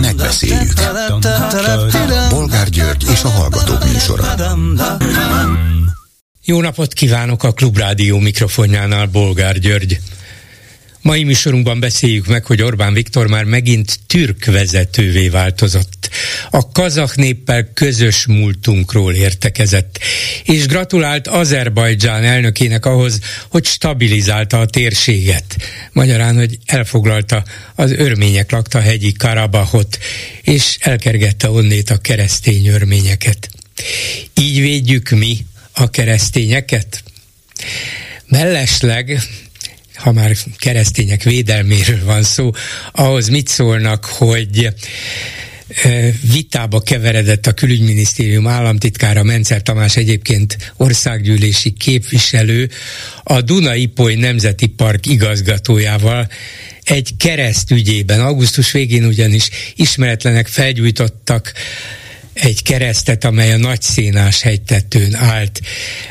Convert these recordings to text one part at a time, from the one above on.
Megbeszéljük. Bolgár György és a Hallgatók műsora. Jó napot kívánok a Klubrádió mikrofonjánál, Bolgár György. Mai műsorunkban beszéljük meg, hogy Orbán Viktor már megint türk vezetővé változott. A kazak néppel közös múltunkról értekezett, és gratulált Azerbajdzsán elnökének ahhoz, hogy stabilizálta a térséget. Magyarán, hogy elfoglalta az örmények lakta hegyi Karabahot, és elkergette onnét a keresztény örményeket. Így védjük mi a keresztényeket? Mellesleg ha már keresztények védelméről van szó, ahhoz mit szólnak, hogy vitába keveredett a külügyminisztérium államtitkára Mencer Tamás egyébként országgyűlési képviselő a Duna-Ipoly Nemzeti Park igazgatójával egy kereszt ügyében. Augusztus végén ugyanis ismeretlenek felgyújtottak egy keresztet, amely a nagyszénás hegytetőn állt.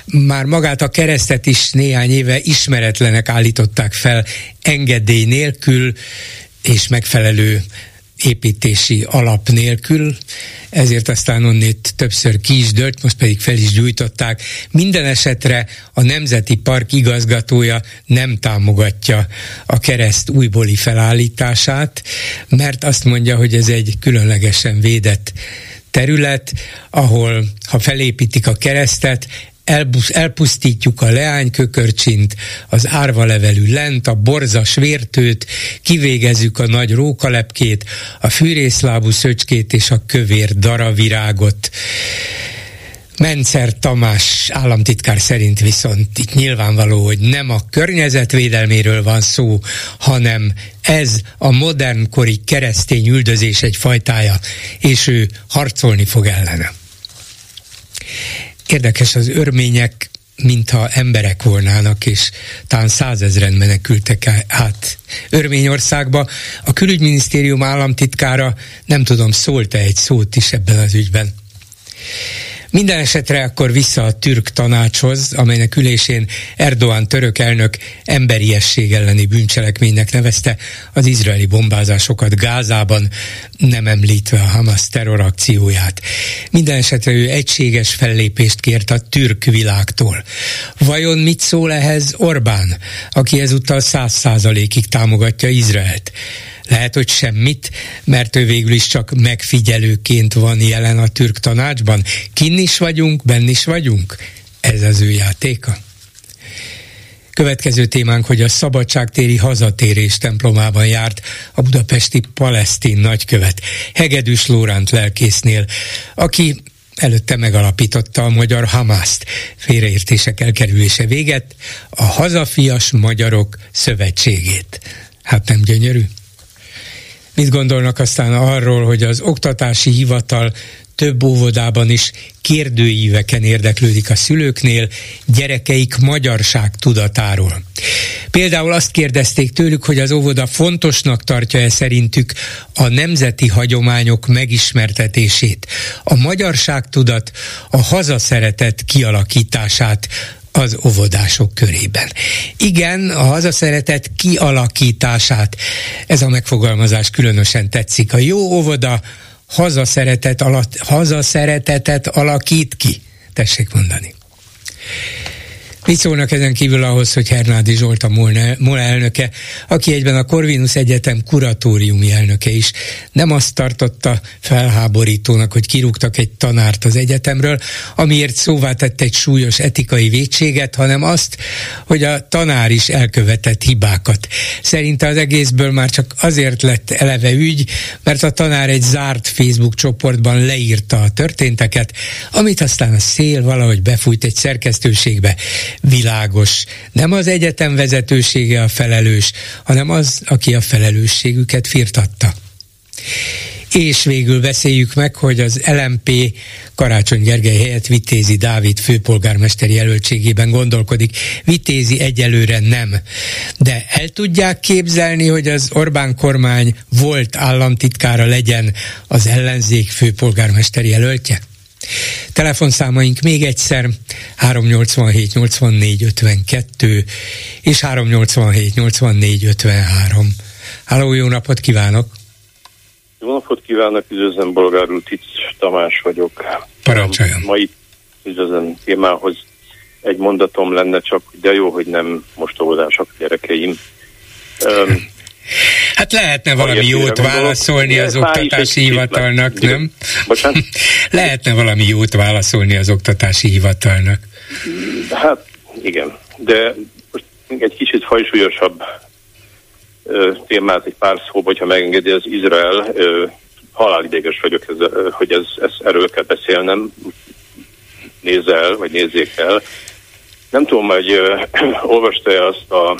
Már magát a keresztet is néhány éve ismeretlenek állították fel engedély nélkül és megfelelő építési alap nélkül, ezért aztán onnét többször ki is dőlt, most pedig fel is gyújtották. Minden esetre a Nemzeti Park igazgatója nem támogatja a kereszt újbóli felállítását, mert azt mondja, hogy ez egy különlegesen védett terület, ahol ha felépítik a keresztet, elpusztítjuk a leánykökörcsint, az árvalevelű lent, a borzas vértőt, kivégezzük a nagy rókalepkét, a fűrészlábú szöcskét és a kövér daravirágot. Mencer Tamás államtitkár szerint viszont itt nyilvánvaló, hogy nem a környezetvédelméről van szó, hanem ez a modernkori keresztény üldözés egy fajtája, és ő harcolni fog ellene. Érdekes az örmények, mintha emberek volnának, és talán százezren menekültek át Örményországba. A külügyminisztérium államtitkára nem tudom, szólt-e egy szót is ebben az ügyben. Minden esetre akkor vissza a türk tanácshoz, amelynek ülésén Erdoğan török elnök emberiesség elleni bűncselekménynek nevezte az izraeli bombázásokat Gázában, nem említve a Hamas terrorakcióját. Minden esetre ő egységes fellépést kért a türk világtól. Vajon mit szól ehhez Orbán, aki ezúttal száz százalékig támogatja Izraelt? Lehet, hogy semmit, mert ő végül is csak megfigyelőként van jelen a türk tanácsban. Kin is vagyunk, benn is vagyunk. Ez az ő játéka. Következő témánk, hogy a szabadságtéri hazatérés templomában járt a budapesti palesztin nagykövet, Hegedűs Lóránt lelkésznél, aki előtte megalapította a magyar Hamászt. Félreértések elkerülése véget, a Hazafias Magyarok Szövetségét. Hát nem gyönyörű? Mit gondolnak aztán arról, hogy az oktatási hivatal több óvodában is kérdőíveken érdeklődik a szülőknél gyerekeik magyarság tudatáról. Például azt kérdezték tőlük, hogy az óvoda fontosnak tartja-e szerintük a nemzeti hagyományok megismertetését, a magyarság tudat, a hazaszeretet kialakítását az óvodások körében. Igen, a hazaszeretet kialakítását, ez a megfogalmazás különösen tetszik. A jó óvoda hazaszeretet alatt, hazaszeretetet alakít ki. Tessék mondani. Mit szólnak ezen kívül ahhoz, hogy Hernádi Zsolt a MOL elnöke, aki egyben a Corvinus Egyetem kuratóriumi elnöke is, nem azt tartotta felháborítónak, hogy kirúgtak egy tanárt az egyetemről, amiért szóvá tett egy súlyos etikai vétséget, hanem azt, hogy a tanár is elkövetett hibákat. Szerinte az egészből már csak azért lett eleve ügy, mert a tanár egy zárt Facebook csoportban leírta a történteket, amit aztán a szél valahogy befújt egy szerkesztőségbe, világos. Nem az egyetem vezetősége a felelős, hanem az, aki a felelősségüket firtatta. És végül beszéljük meg, hogy az LMP Karácsony Gergely helyett Vitézi Dávid főpolgármester jelöltségében gondolkodik. Vitézi egyelőre nem. De el tudják képzelni, hogy az Orbán kormány volt államtitkára legyen az ellenzék főpolgármester jelöltje? Telefonszámaink még egyszer 387 84 52 és 387 84 53. Háló, jó napot kívánok! Jó napot kívánok, üdvözlöm Bolgár úr, Tic Tamás vagyok. Parancsoljon! Mai üdvözlöm témához egy mondatom lenne csak, de jó, hogy nem most óvodások gyerekeim. Um, Hát lehetne valami jót válaszolni az oktatási hivatalnak, nem? Bocsánat? lehetne valami jót válaszolni az oktatási hivatalnak. Hát igen, de most egy kicsit fajsúlyosabb témát egy pár szóba, hogyha megengedi az Izrael, halálidéges vagyok, ez, hogy ez, ez, erről kell beszélnem, nézz el, vagy nézzék el. Nem tudom, hogy olvasta-e azt a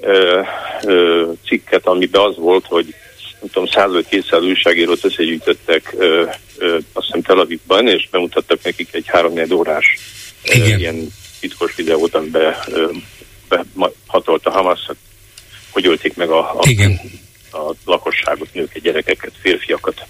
ö, ö, cikket, amiben az volt, hogy nem tudom, 100 vagy 200 újságírót összegyűjtöttek ö, ö, azt hiszem Tel Avivban, és bemutattak nekik egy 3 órás ö, ilyen titkos videót, amiben ö, behatolt a Hamas, hogy ölték meg a, a, Igen. a lakosságot, nőket, gyerekeket, férfiakat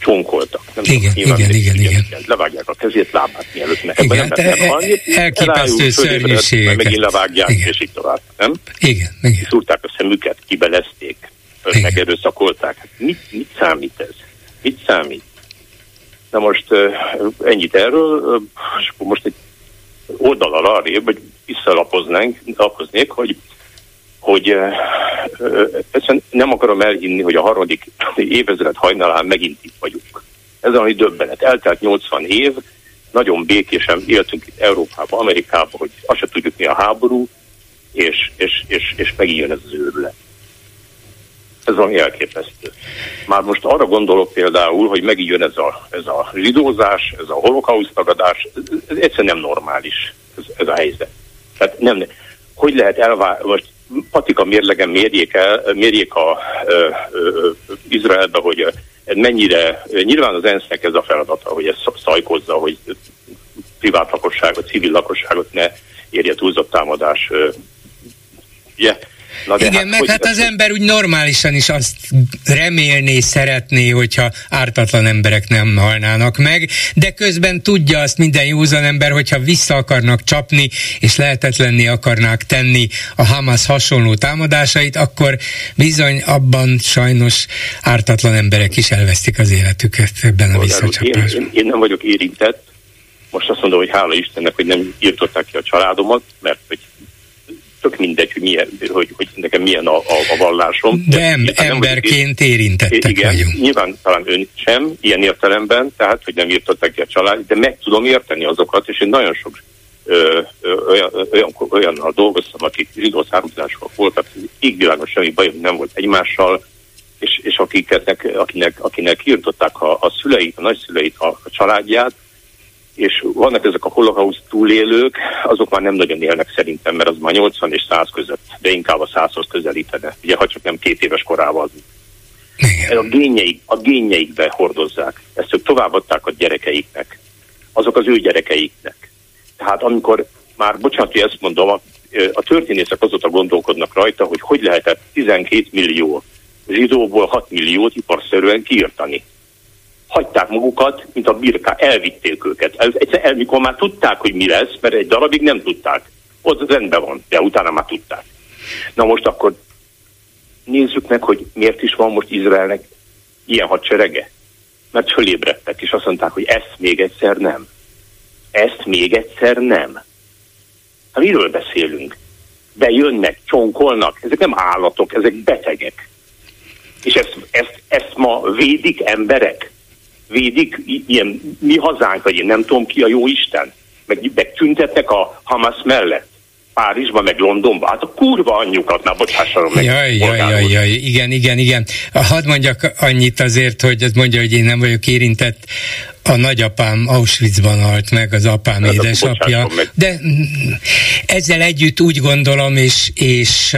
csonkoltak. Nem igen, tudom, igen, igen, igen, igen. Levágják a kezét, lábát, mielőtt meg igen, nem te, halni, elképesztő szörnyűségeket. Megint levágják, igen. és így tovább, nem? Igen, igen. Szúrták a szemüket, kibelezték, megerőszakolták. Hát mit, mit számít ez? Mit számít? Na most ennyit erről, és most egy oldalal arrébb, vagy visszalapoznánk, lapoznék, hogy hogy egyszerűen nem akarom elhinni, hogy a harmadik évezred hajnalán megint itt vagyunk. Ez ami döbbenet. Eltelt 80 év, nagyon békésen éltünk itt Európában, Amerikában, hogy azt se tudjuk mi a háború, és, és, és, és megint jön ez az őrület. Ez valami elképesztő. Már most arra gondolok például, hogy megint jön ez a, ez a zsidózás, ez a holokauszt tagadás, ez egyszerűen nem normális, ez, ez a helyzet. Tehát nem, hogy lehet elvárni, most patika mérlegen mérjék, el, mérjék a ö, ö, Izraelbe, hogy mennyire, nyilván az ENSZ-nek ez a feladata, hogy ezt szajkozza, hogy privát lakosságot, civil lakosságot ne érje túlzott támadás. Ugye? Na de Igen, hát, meg hát az ember úgy normálisan is azt remélné, szeretné, hogyha ártatlan emberek nem halnának meg, de közben tudja azt minden józan ember, hogyha vissza akarnak csapni, és lehetetlenné akarnák tenni a Hamas hasonló támadásait, akkor bizony abban sajnos ártatlan emberek is elvesztik az életüket ebben a visszacsapásban. Én, én nem vagyok érintett, most azt mondom, hogy hála Istennek, hogy nem írtották ki a családomat, mert hogy tök mindegy, hogy, milyen, hogy, hogy nekem milyen a, a, a vallásom. De em, emberként nem, érintettek igen, vagyunk. Nyilván talán ön sem, ilyen értelemben, tehát, hogy nem írtottak ki a család, de meg tudom érteni azokat, és én nagyon sok ö, ö, olyan, olyan, olyannal dolgoztam, akik zsidó származásúak voltak, égvilágos semmi bajom nem volt egymással, és, és akiknek, akinek, akinek írtották a, a szüleit, a nagyszüleit, a, a családját, és vannak ezek a holokauszt túlélők, azok már nem nagyon élnek szerintem, mert az már 80 és 100 között, de inkább a 100-hoz közelítene, ugye ha csak nem két éves korával. Ez a, génjeik, a génjeikbe hordozzák, ezt ők továbbadták a gyerekeiknek, azok az ő gyerekeiknek. Tehát amikor már, bocsánat, hogy ezt mondom, a, a történészek azóta gondolkodnak rajta, hogy hogy lehetett 12 millió zsidóból 6 milliót iparszerűen kiirtani hagyták magukat, mint a birká, elvitték őket. El, egyszer, el, mikor már tudták, hogy mi lesz, mert egy darabig nem tudták. Ott rendben van, de utána már tudták. Na most akkor nézzük meg, hogy miért is van most Izraelnek ilyen hadserege. Mert fölébredtek, és azt mondták, hogy ezt még egyszer nem. Ezt még egyszer nem. Hát miről beszélünk? Bejönnek, csonkolnak, ezek nem állatok, ezek betegek. És ezt, ezt, ezt ma védik emberek? Védik ilyen mi hazánk, vagy én nem tudom ki a jó Isten, meg, meg tüntetnek a Hamas mellett. Párizsban, meg Londonban. Hát a kurva anyjukat, már bocsássanak meg. Jaj, jaj, jaj, jaj, igen, igen, igen. Hadd mondjak annyit azért, hogy az mondja, hogy én nem vagyok érintett. A nagyapám Auschwitzban halt meg, az apám Ez édesapja. De ezzel együtt úgy gondolom, és, és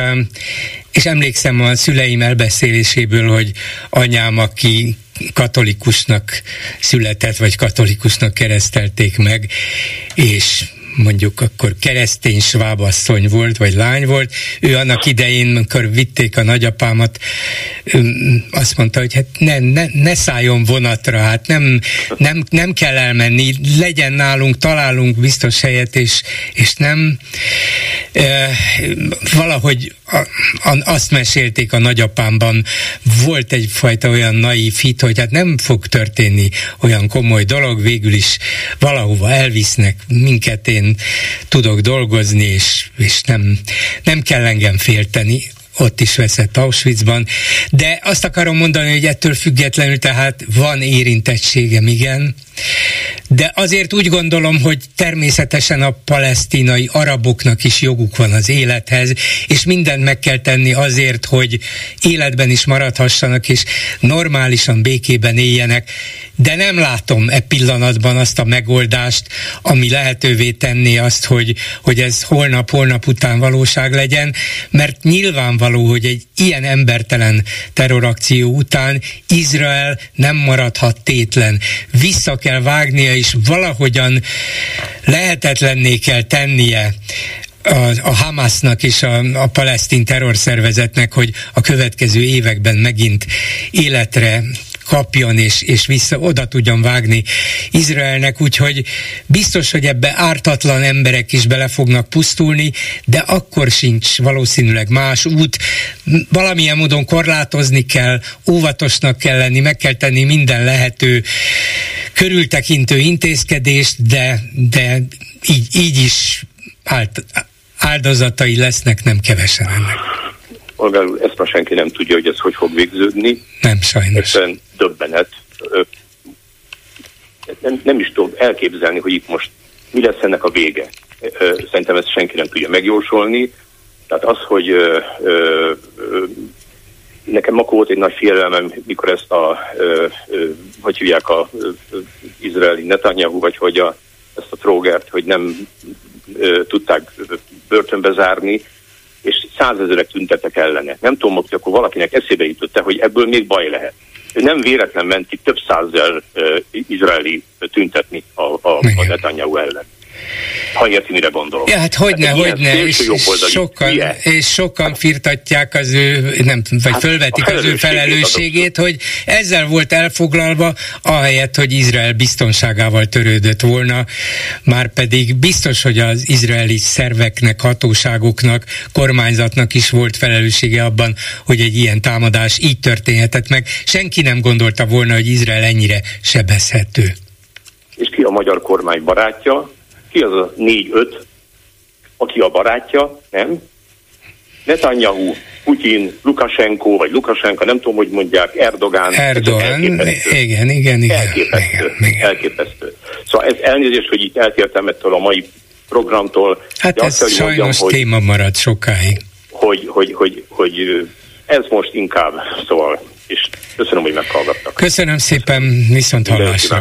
és emlékszem a szüleim elbeszéléséből, hogy anyám, aki katolikusnak született, vagy katolikusnak keresztelték meg, és mondjuk akkor keresztény svábasszony volt, vagy lány volt, ő annak idején, amikor vitték a nagyapámat, azt mondta, hogy hát ne, ne, ne szálljon vonatra, hát nem, nem, nem kell elmenni, legyen nálunk, találunk biztos helyet, és, és nem. E, valahogy a, a, azt mesélték a nagyapámban, volt egyfajta olyan naív hit, hogy hát nem fog történni olyan komoly dolog, végül is valahova elvisznek minket, én tudok dolgozni, és, és nem, nem kell engem félteni. Ott is veszett Auschwitzban, de azt akarom mondani, hogy ettől függetlenül tehát van érintettségem, igen, de azért úgy gondolom, hogy természetesen a palesztinai araboknak is joguk van az élethez, és mindent meg kell tenni azért, hogy életben is maradhassanak, és normálisan békében éljenek, de nem látom e pillanatban azt a megoldást, ami lehetővé tenné azt, hogy, hogy ez holnap-holnap után valóság legyen, mert nyilvánvaló, hogy egy ilyen embertelen terrorakció után Izrael nem maradhat tétlen. Vissza kell vágnia, és valahogyan lehetetlenné kell tennie a, a Hamasnak és a, a palesztin terrorszervezetnek, hogy a következő években megint életre kapjon és, és vissza oda tudjon vágni Izraelnek, úgyhogy biztos, hogy ebbe ártatlan emberek is bele fognak pusztulni, de akkor sincs valószínűleg más út. Valamilyen módon korlátozni kell, óvatosnak kell lenni, meg kell tenni minden lehető körültekintő intézkedést, de, de így, így is áldozatai lesznek, nem kevesen ennek. Polgár úr, ezt ma senki nem tudja, hogy ez hogy fog végződni. Nem, sajnos. Egyszerűen döbbenet. Nem, nem is tudom elképzelni, hogy itt most mi lesz ennek a vége. Szerintem ezt senki nem tudja megjósolni. Tehát az, hogy ö, ö, ö, nekem akkor volt egy nagy félelmem, mikor ezt a, ö, ö, hogy hívják a ö, izraeli Netanyahu, vagy hogy a, ezt a trógert, hogy nem ö, tudták börtönbe zárni, és százezerek tüntetek ellene. Nem tudom, hogy akkor valakinek eszébe jutott hogy ebből még baj lehet. Nem véletlen ment ki több százezer uh, izraeli tüntetni a, a, a Netanyahu ellen ha érti, mire gondolok. Ja, hát hogyne, hát, hogyne, és sokan, és sokan firtatják az ő, nem, vagy hát fölvetik az ő felelősségét, hogy ezzel volt elfoglalva, ahelyett, hogy Izrael biztonságával törődött volna, már pedig biztos, hogy az izraeli szerveknek, hatóságoknak, kormányzatnak is volt felelőssége abban, hogy egy ilyen támadás így történhetett meg. Senki nem gondolta volna, hogy Izrael ennyire sebezhető. És ki a magyar kormány barátja? Ki az a négy-öt, aki a barátja, nem? Netanyahu, Putin, Lukashenko, vagy Lukashenko, nem tudom, hogy mondják, Erdogán. Erdogan, igen, igen, igen. Elképesztő, igen, igen. elképesztő. Szóval ez elnézést, hogy itt eltértem ettől a mai programtól. Hát ez azt, sajnos mondjam, hogy, téma marad sokáig. Hogy, hogy, hogy, hogy ez most inkább, szóval, és köszönöm, hogy meghallgattak. Köszönöm szépen, viszont hallásra.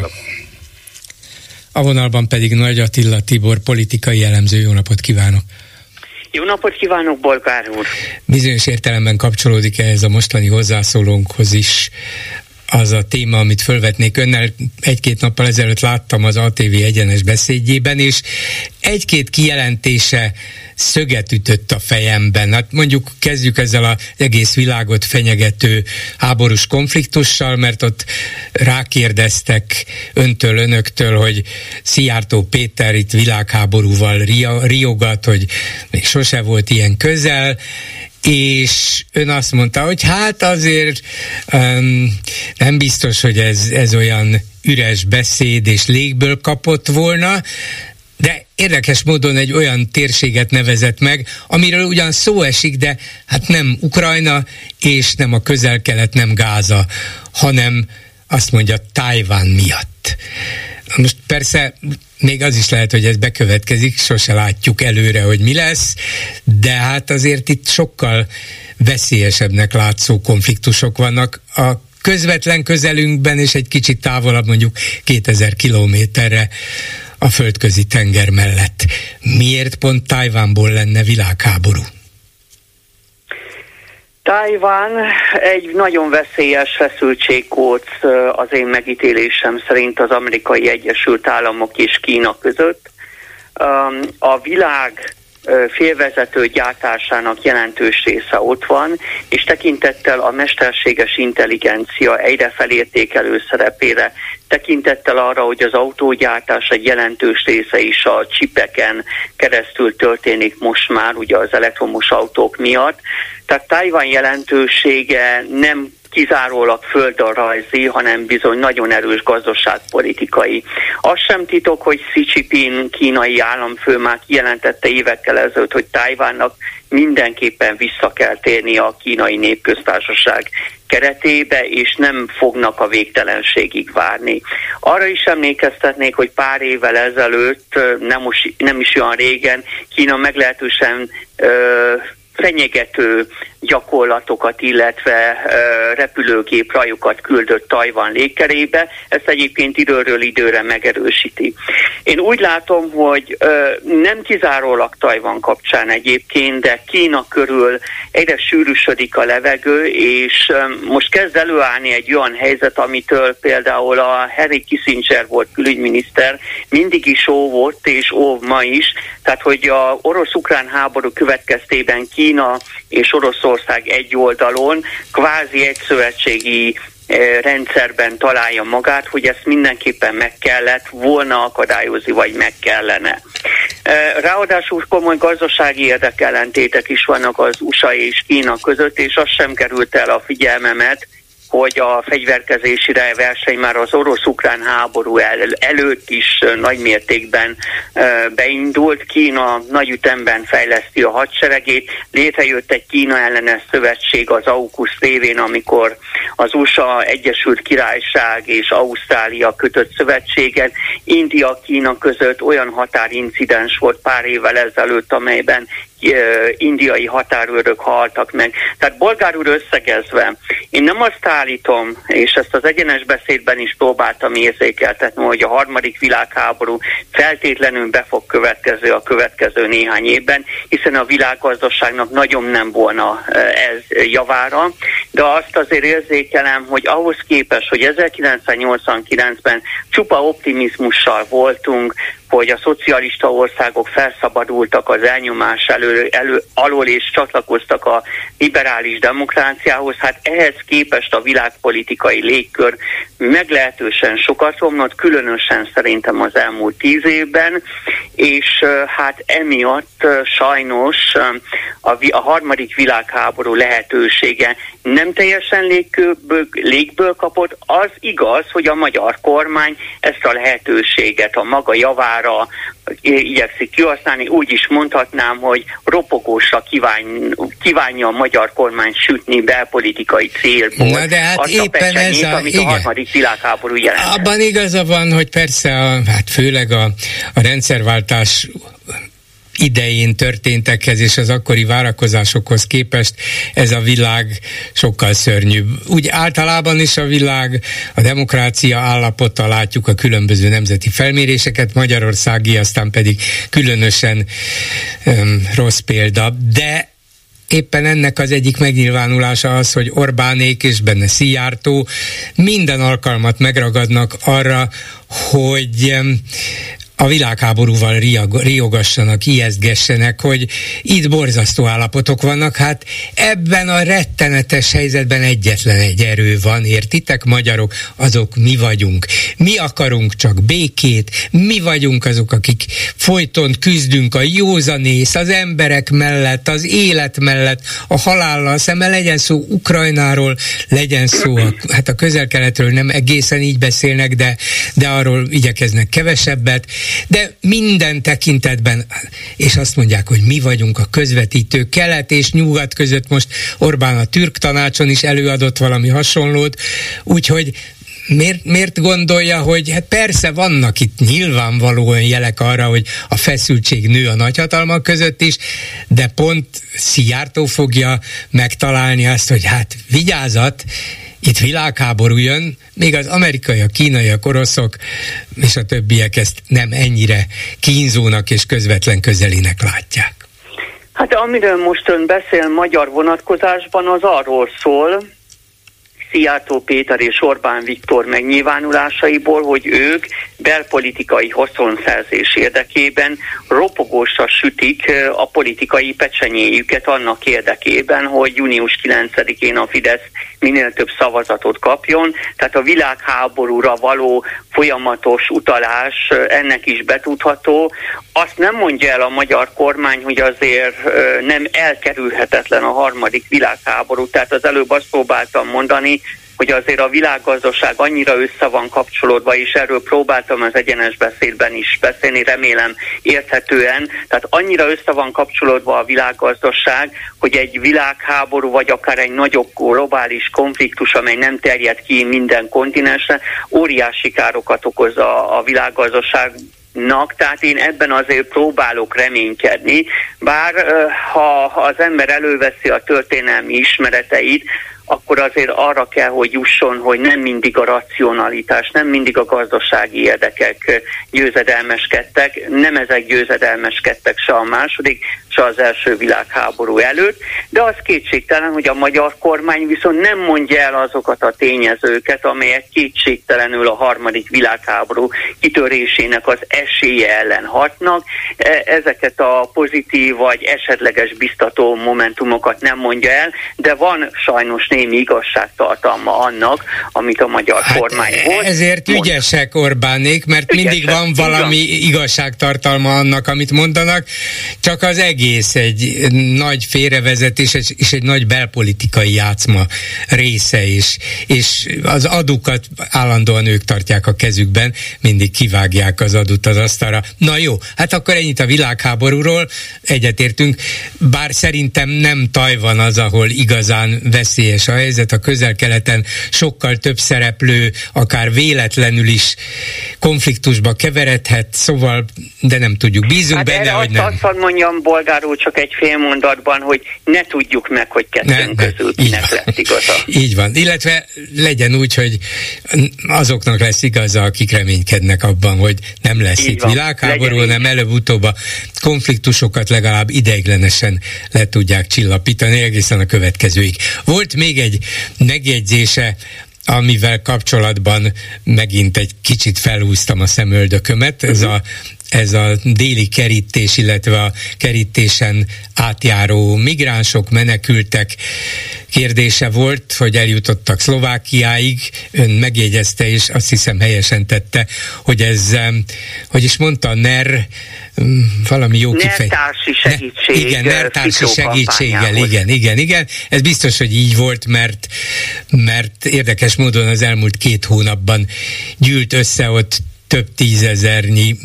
A vonalban pedig Nagy Attila Tibor, politikai elemző. Jó napot kívánok! Jó napot kívánok, Bolgár úr! Bizonyos értelemben kapcsolódik ehhez a mostani hozzászólónkhoz is az a téma, amit fölvetnék önnel. Egy-két nappal ezelőtt láttam az ATV egyenes beszédjében, és egy-két kijelentése szöget ütött a fejemben. Hát mondjuk kezdjük ezzel az egész világot fenyegető háborús konfliktussal, mert ott rákérdeztek öntől, önöktől, hogy Szijjártó Péter itt világháborúval riogat, hogy még sose volt ilyen közel, és ön azt mondta, hogy hát azért um, nem biztos, hogy ez, ez olyan üres beszéd és légből kapott volna, de érdekes módon egy olyan térséget nevezett meg, amiről ugyan szó esik, de hát nem Ukrajna, és nem a közel-kelet, nem Gáza, hanem azt mondja Tájván miatt. Most persze még az is lehet, hogy ez bekövetkezik, sose látjuk előre, hogy mi lesz, de hát azért itt sokkal veszélyesebbnek látszó konfliktusok vannak a közvetlen közelünkben, és egy kicsit távolabb, mondjuk 2000 kilométerre a földközi tenger mellett. Miért pont Tajvánból lenne világháború? Tajván egy nagyon veszélyes feszültségkóc az én megítélésem szerint az amerikai Egyesült Államok és Kína között. a világ félvezető gyártásának jelentős része ott van, és tekintettel a mesterséges intelligencia egyre felértékelő szerepére, tekintettel arra, hogy az autógyártás egy jelentős része is a csipeken keresztül történik most már, ugye az elektromos autók miatt. Tehát Tajvan jelentősége nem kizárólag földrajzi, hanem bizony nagyon erős gazdaságpolitikai. Az sem titok, hogy Xi Jinping kínai államfő már kijelentette évekkel ezelőtt, hogy Tájvánnak mindenképpen vissza kell térni a kínai népköztársaság keretébe, és nem fognak a végtelenségig várni. Arra is emlékeztetnék, hogy pár évvel ezelőtt, nem, most, nem is olyan régen, Kína meglehetősen fenyegető gyakorlatokat, illetve repülőgép rajokat küldött Tajvan légkerébe, ezt egyébként időről időre megerősíti. Én úgy látom, hogy nem kizárólag Tajvan kapcsán egyébként, de Kína körül egyre sűrűsödik a levegő, és most kezd előállni egy olyan helyzet, amitől például a Harry Kissinger volt külügyminiszter, mindig is óvott, és óv ma is, tehát hogy a orosz-ukrán háború következtében Kína és Oroszország egy oldalon kvázi egy szövetségi eh, rendszerben találja magát, hogy ezt mindenképpen meg kellett volna akadályozni, vagy meg kellene. Eh, ráadásul komoly gazdasági érdekellentétek is vannak az USA és Kína között, és az sem került el a figyelmemet, hogy a fegyverkezési verseny már az orosz-ukrán háború el, előtt is nagy mértékben beindult. Kína nagy ütemben fejleszti a hadseregét. Létrejött egy Kína ellenes szövetség az AUKUS révén, amikor az USA, Egyesült Királyság és Ausztrália kötött szövetségen. India-Kína között olyan határincidens volt pár évvel ezelőtt, amelyben indiai határőrök haltak meg. Tehát bolgár úr összegezve, én nem azt állítom, és ezt az egyenes beszédben is próbáltam érzékeltetni, hogy a harmadik világháború feltétlenül be fog következni a következő néhány évben, hiszen a világgazdaságnak nagyon nem volna ez javára, de azt azért érzékelem, hogy ahhoz képest, hogy 1989-ben csupa optimizmussal voltunk, hogy a szocialista országok felszabadultak az elnyomás elő, elő, alól és csatlakoztak a liberális demokráciához, hát ehhez képest a világpolitikai légkör meglehetősen sokat romlott, különösen szerintem az elmúlt tíz évben, és hát emiatt sajnos a, a harmadik világháború lehetősége nem teljesen légből, légből kapott. Az igaz, hogy a magyar kormány ezt a lehetőséget a maga javára igyekszik kihasználni. Úgy is mondhatnám, hogy ropogósra kíván, kívánja a magyar kormány sütni belpolitikai célból. Na de hát azt éppen a ez a, amit igen. a harmadik világháború jelent. Abban igaza van, hogy persze, a, hát főleg a, a rendszerváltás idején történtekhez és az akkori várakozásokhoz képest ez a világ sokkal szörnyűbb. Úgy általában is a világ, a demokrácia állapota látjuk a különböző nemzeti felméréseket, Magyarországi aztán pedig különösen um, rossz példa, de éppen ennek az egyik megnyilvánulása az, hogy Orbánék és benne Szijjártó minden alkalmat megragadnak arra, hogy a világháborúval riogassanak, ijesztgessenek, hogy itt borzasztó állapotok vannak. Hát ebben a rettenetes helyzetben egyetlen egy erő van, értitek, magyarok, azok mi vagyunk. Mi akarunk csak békét, mi vagyunk azok, akik folyton küzdünk a józanész, az emberek mellett, az élet mellett, a halállal szemben, legyen szó Ukrajnáról, legyen szó, a, hát a közel-keletről nem egészen így beszélnek, de, de arról igyekeznek kevesebbet, de minden tekintetben, és azt mondják, hogy mi vagyunk a közvetítő kelet és nyugat között, most Orbán a türk tanácson is előadott valami hasonlót, úgyhogy miért, miért gondolja, hogy hát persze vannak itt nyilvánvalóan jelek arra, hogy a feszültség nő a nagyhatalmak között is, de pont Szijjártó fogja megtalálni azt, hogy hát vigyázat, itt világháború jön, még az amerikaiak, kínaiak, oroszok és a többiek ezt nem ennyire kínzónak és közvetlen közelinek látják. Hát amiről most ön beszél magyar vonatkozásban, az arról szól, Szijjártó Péter és Orbán Viktor megnyilvánulásaiból, hogy ők belpolitikai haszonszerzés érdekében ropogósra sütik a politikai pecsenyéjüket annak érdekében, hogy június 9-én a Fidesz minél több szavazatot kapjon, tehát a világháborúra való folyamatos utalás ennek is betudható. Azt nem mondja el a magyar kormány, hogy azért nem elkerülhetetlen a harmadik világháború, tehát az előbb azt próbáltam mondani, hogy azért a világgazdaság annyira össze van kapcsolódva, és erről próbáltam az egyenes beszédben is beszélni, remélem érthetően, tehát annyira össze van kapcsolódva a világgazdaság, hogy egy világháború, vagy akár egy nagyobb globális konfliktus, amely nem terjed ki minden kontinensre, óriási károkat okoz a, a világgazdaság Nak, tehát én ebben azért próbálok reménykedni, bár ha az ember előveszi a történelmi ismereteit, akkor azért arra kell, hogy jusson, hogy nem mindig a racionalitás, nem mindig a gazdasági érdekek győzedelmeskedtek, nem ezek győzedelmeskedtek se a második, se az első világháború előtt, de az kétségtelen, hogy a magyar kormány viszont nem mondja el azokat a tényezőket, amelyek kétségtelenül a harmadik világháború kitörésének az esélye ellen hatnak. E, ezeket a pozitív vagy esetleges biztató momentumokat nem mondja el, de van sajnos némi igazságtartalma annak, amit a magyar hát kormány volt. Ezért mond. ügyesek Orbánék, mert ügyesek, mindig van valami igazságtartalma annak, amit mondanak, csak az egész egy nagy félrevezetés és egy nagy belpolitikai játszma része is, és az adukat állandóan ők tartják a kezükben, mindig kivágják az adut az asztalra. Na jó, hát akkor ennyit a világháborúról, egyetértünk, bár szerintem nem Tajvan az, ahol igazán veszélyes a helyzet, a közel-keleten sokkal több szereplő, akár véletlenül is konfliktusba keveredhet, szóval, de nem tudjuk. Bízunk hát benne, hogy nem. Azt mondjam bolgárul csak egy fél mondatban, hogy ne tudjuk meg, hogy kettőnk ne, közül kinek lesz igaza. Így van. Illetve legyen úgy, hogy azoknak lesz igaza, akik reménykednek abban, hogy nem lesz Így itt van. világháború, hanem előbb-utóbb a konfliktusokat legalább ideiglenesen le tudják csillapítani egészen a következőig. Volt még egy megjegyzése amivel kapcsolatban megint egy kicsit felhúztam a szemöldökömet, ez a ez a déli kerítés, illetve a kerítésen átjáró migránsok, menekültek kérdése volt, hogy eljutottak Szlovákiáig. Ön megjegyezte, és azt hiszem helyesen tette, hogy ez, hogy is mondta, NER, valami jó kifejezés. Nertársi segítség. Ne, igen, nertársi segítséggel, igen, igen, igen. Ez biztos, hogy így volt, mert, mert érdekes módon az elmúlt két hónapban gyűlt össze ott több tízezernyi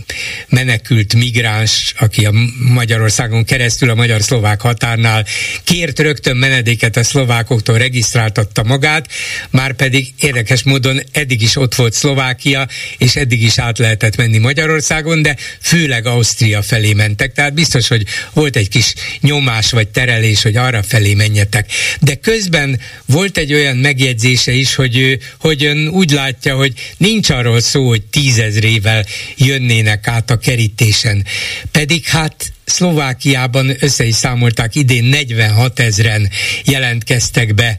menekült migráns, aki a Magyarországon keresztül a magyar-szlovák határnál kért rögtön menedéket a szlovákoktól, regisztráltatta magát, már pedig érdekes módon eddig is ott volt Szlovákia, és eddig is át lehetett menni Magyarországon, de főleg Ausztria felé mentek, tehát biztos, hogy volt egy kis nyomás vagy terelés, hogy arra felé menjetek. De közben volt egy olyan megjegyzése is, hogy ő, hogy ön úgy látja, hogy nincs arról szó, hogy tízezer ezrével jönnének át a kerítésen. Pedig hát Szlovákiában össze is számolták, idén 46 ezeren jelentkeztek be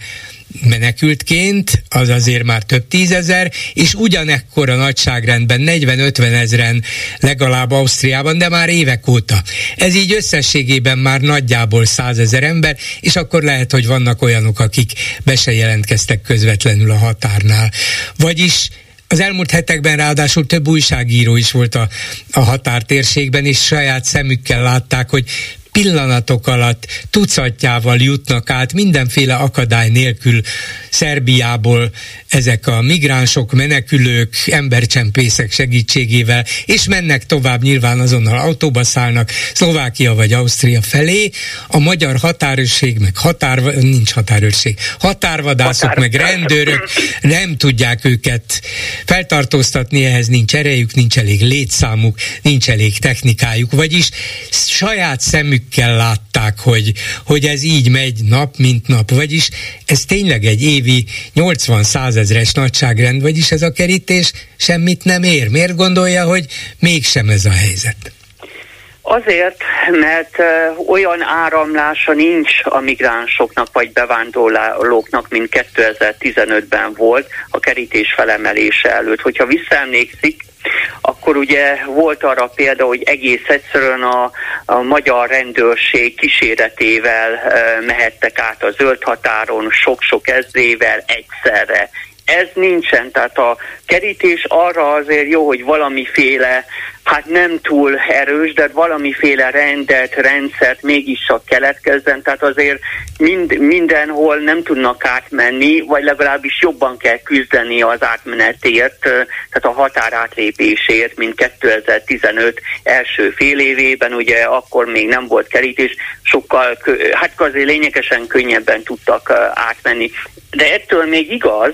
menekültként, az azért már több tízezer, és ugyanekkor a nagyságrendben 40-50 ezeren legalább Ausztriában, de már évek óta. Ez így összességében már nagyjából százezer ember, és akkor lehet, hogy vannak olyanok, akik be se jelentkeztek közvetlenül a határnál. Vagyis az elmúlt hetekben ráadásul több újságíró is volt a, a határtérségben, és saját szemükkel látták, hogy pillanatok alatt tucatjával jutnak át mindenféle akadály nélkül Szerbiából ezek a migránsok, menekülők, embercsempészek segítségével, és mennek tovább nyilván azonnal autóba szállnak Szlovákia vagy Ausztria felé. A magyar határőrség, meg határ, nincs határőrség, határvadászok, Határ. meg rendőrök nem tudják őket feltartóztatni, ehhez nincs erejük, nincs elég létszámuk, nincs elég technikájuk, vagyis saját szemük szemükkel látták, hogy, hogy ez így megy nap, mint nap, vagyis ez tényleg egy évi 80 százezres nagyságrend, vagyis ez a kerítés semmit nem ér. Miért gondolja, hogy mégsem ez a helyzet? Azért, mert olyan áramlása nincs a migránsoknak vagy bevándorlóknak, mint 2015-ben volt a kerítés felemelése előtt. Hogyha visszaemlékszik, akkor ugye volt arra példa, hogy egész egyszerűen a, a magyar rendőrség kíséretével e, mehettek át a zöld határon sok-sok ezrével egyszerre. Ez nincsen, tehát a kerítés arra azért jó, hogy valamiféle, hát nem túl erős, de valamiféle rendet, rendszert mégis csak keletkezzen, tehát azért mind, mindenhol nem tudnak átmenni, vagy legalábbis jobban kell küzdeni az átmenetért, tehát a határátlépésért, mint 2015 első fél évében, ugye akkor még nem volt kerítés, sokkal, hát azért lényegesen könnyebben tudtak átmenni. De ettől még igaz,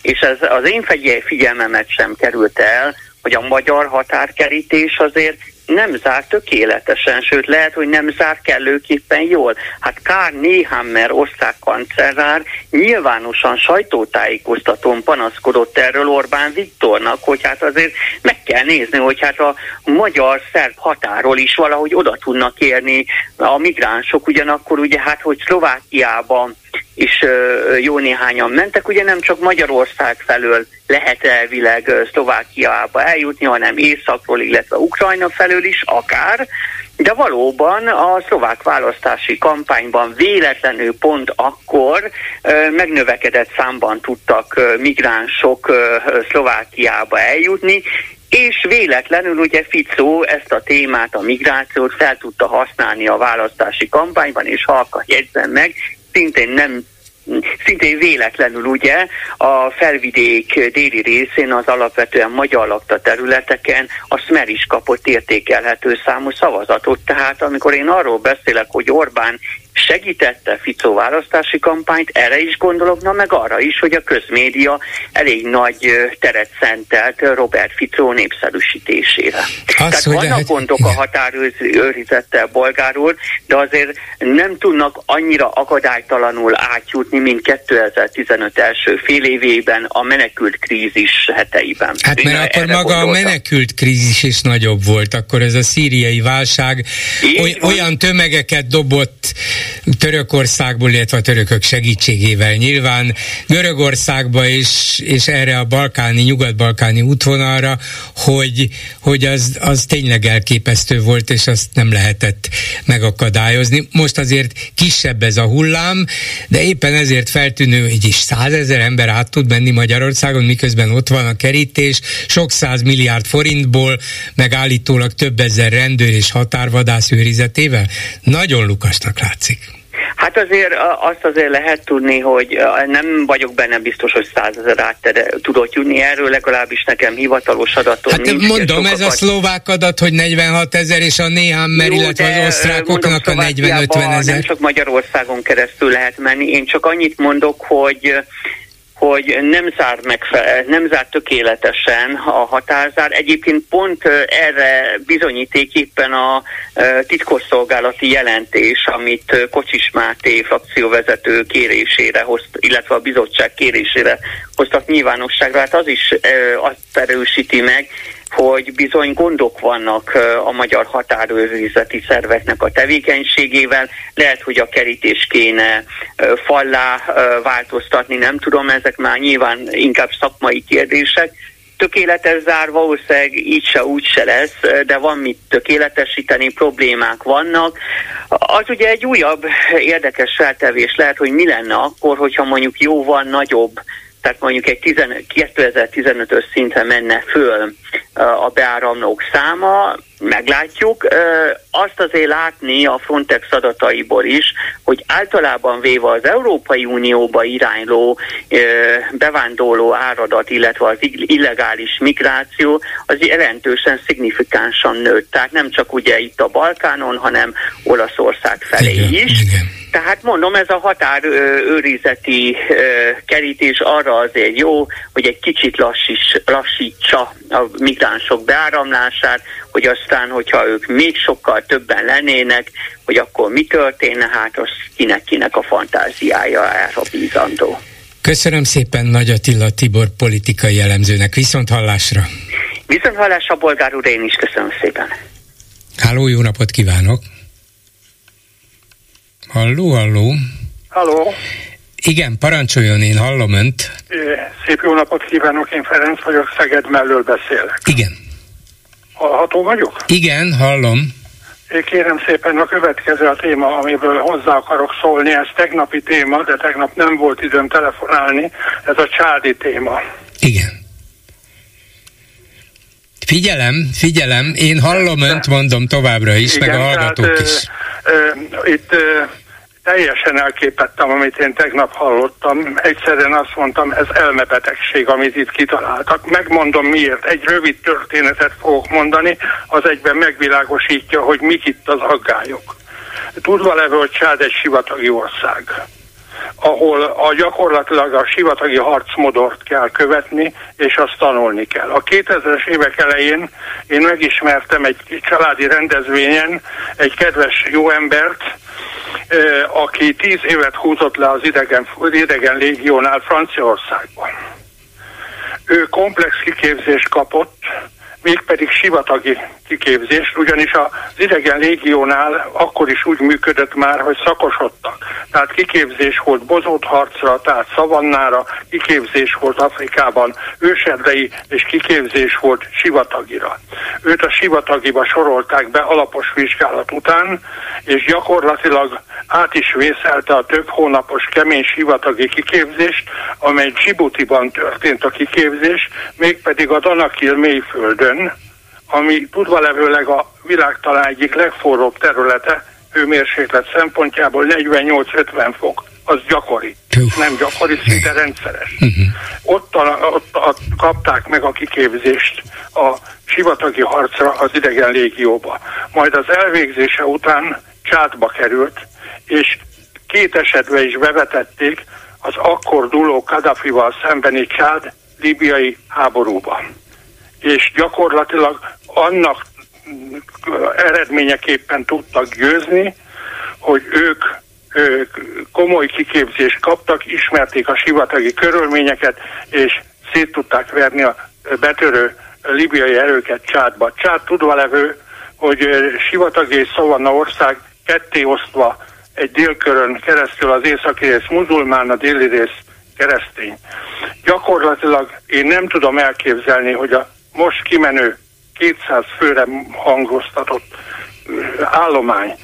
és ez az én figyelmemet sem került el, hogy a magyar határkerítés azért nem zár tökéletesen, sőt lehet, hogy nem zár kellőképpen jól. Hát Kár Néhammer osztrák kancellár nyilvánosan sajtótájékoztatón panaszkodott erről Orbán Viktornak, hogy hát azért meg kell nézni, hogy hát a magyar-szerb határól is valahogy oda tudnak érni a migránsok, ugyanakkor ugye hát, hogy Szlovákiában is jó néhányan mentek, ugye nem csak Magyarország felől lehet elvileg Szlovákiába eljutni, hanem északról, illetve Ukrajna felől is akár, de valóban a szlovák választási kampányban véletlenül pont akkor megnövekedett számban tudtak migránsok Szlovákiába eljutni, és véletlenül ugye Ficó ezt a témát, a migrációt fel tudta használni a választási kampányban, és halka jegyzem meg, szintén nem szintén véletlenül ugye a felvidék déli részén az alapvetően magyar lakta területeken a Smer is kapott értékelhető számú szavazatot. Tehát amikor én arról beszélek, hogy Orbán segítette Ficó választási kampányt, erre is gondolok, na meg arra is, hogy a közmédia elég nagy teret szentelt Robert Ficó népszerűsítésére. Az, Tehát vannak lehet... gondok a határőrizettel bolgáról, de azért nem tudnak annyira akadálytalanul átjutni, mint 2015 első fél évében a menekült krízis heteiben. Hát Én mert akkor maga gondoltam. a menekült krízis is nagyobb volt, akkor ez a szíriai válság oly, olyan tömegeket dobott Törökországból, illetve a törökök segítségével nyilván Görögországba és, és erre a balkáni, nyugat-balkáni útvonalra, hogy, hogy az, az tényleg elképesztő volt, és azt nem lehetett megakadályozni. Most azért kisebb ez a hullám, de éppen ezért feltűnő, hogy is százezer ember át tud menni Magyarországon, miközben ott van a kerítés, sok száz milliárd forintból, meg állítólag több ezer rendőr és határvadász őrizetével. Nagyon lukasnak látszik. Hát azért azt azért lehet tudni, hogy nem vagyok benne biztos, hogy százezer át tudott jutni erről, legalábbis nekem hivatalos adatom hát nincs. mondom, ez a szlovák adat, hogy 46 ezer, és a néhány illetve az osztrákoknak a 40-50 ezer. Nem csak Magyarországon keresztül lehet menni, én csak annyit mondok, hogy hogy nem zár, megfe- nem zár tökéletesen a határzár. Egyébként pont erre bizonyíték éppen a titkosszolgálati jelentés, amit Kocsis Máté frakcióvezető kérésére hozt, illetve a bizottság kérésére hoztak nyilvánosságra. Hát az is azt erősíti meg, hogy bizony gondok vannak a magyar határőrizeti szerveknek a tevékenységével. Lehet, hogy a kerítés kéne fallá változtatni, nem tudom, ezek már nyilván inkább szakmai kérdések. Tökéletes zár valószínűleg így se úgy se lesz, de van mit tökéletesíteni, problémák vannak. Az ugye egy újabb érdekes feltevés lehet, hogy mi lenne akkor, hogyha mondjuk jóval nagyobb tehát mondjuk egy 2015-ös szintre menne föl a beáramlók száma, meglátjuk. Azt azért látni a Frontex adataiból is, hogy általában véve az Európai Unióba irányló bevándorló áradat, illetve az illegális migráció az jelentősen szignifikánsan nőtt. Tehát nem csak ugye itt a Balkánon, hanem Olaszország felé igen, is. Igen. Tehát mondom, ez a határőrizeti kerítés arra azért jó, hogy egy kicsit lassíts, lassítsa a migránsok beáramlását, hogy aztán, hogyha ők még sokkal többen lennének, hogy akkor mi történne, hát az kinek-kinek a fantáziája erre bízandó. Köszönöm szépen Nagy Attila Tibor politikai elemzőnek. Viszont hallásra! Viszont hallásra, bolgár úr, én is köszönöm szépen! Háló, jó napot kívánok! Halló, halló! Halló! Igen, parancsoljon, én hallom önt. Szép jó napot kívánok, én Ferenc vagyok, Szeged mellől beszélek. Igen. Hallható vagyok? Igen, hallom. Kérem szépen, a következő a téma, amiből hozzá akarok szólni, ez tegnapi téma, de tegnap nem volt időm telefonálni, ez a csádi téma. Igen. Figyelem, figyelem, én hallom önt, mondom továbbra is, Igen, meg a hallgatók tehát, is. Ö, ö, itt ö, teljesen elképettem, amit én tegnap hallottam. Egyszerűen azt mondtam, ez elmebetegség, amit itt kitaláltak. Megmondom miért. Egy rövid történetet fogok mondani, az egyben megvilágosítja, hogy mik itt az aggályok. Tudva levő, hogy Csád egy sivatagi ország ahol a gyakorlatilag a sivatagi harcmodort kell követni, és azt tanulni kell. A 2000-es évek elején én megismertem egy családi rendezvényen egy kedves jó embert, aki tíz évet húzott le az idegen, idegen légiónál Franciaországban. Ő komplex kiképzést kapott, mégpedig sivatagi kiképzést, ugyanis az idegen légiónál akkor is úgy működött már, hogy szakosodtak. Tehát kiképzés volt bozót harcra, tehát szavannára, kiképzés volt Afrikában ősedrei, és kiképzés volt sivatagira. Őt a sivatagiba sorolták be alapos vizsgálat után, és gyakorlatilag át is vészelte a több hónapos kemény sivatagi kiképzést, amely Djibouti-ban történt a kiképzés, mégpedig a Danakil mélyföldön, ami tudva levőleg a világ talán egyik legforróbb területe, hőmérséklet szempontjából 48-50 fok, az gyakori. Nem gyakori, szinte rendszeres. Uh-huh. Ott, a, ott a, kapták meg a kiképzést a sivatagi harcra az idegen légióba. Majd az elvégzése után csátba került, és két esetben is bevetették az akkor dúló Kadafival szembeni csád libiai háborúban. És gyakorlatilag annak eredményeképpen tudtak győzni, hogy ők, komoly kiképzést kaptak, ismerték a sivatagi körülményeket, és szét tudták verni a betörő libiai erőket Csádba. Csád tudva levő, hogy sivatagi és Szavanna ország ketté osztva egy délkörön keresztül az északi rész muzulmán, a déli rész keresztény. Gyakorlatilag én nem tudom elképzelni, hogy a most kimenő 200 főre hangoztatott állomány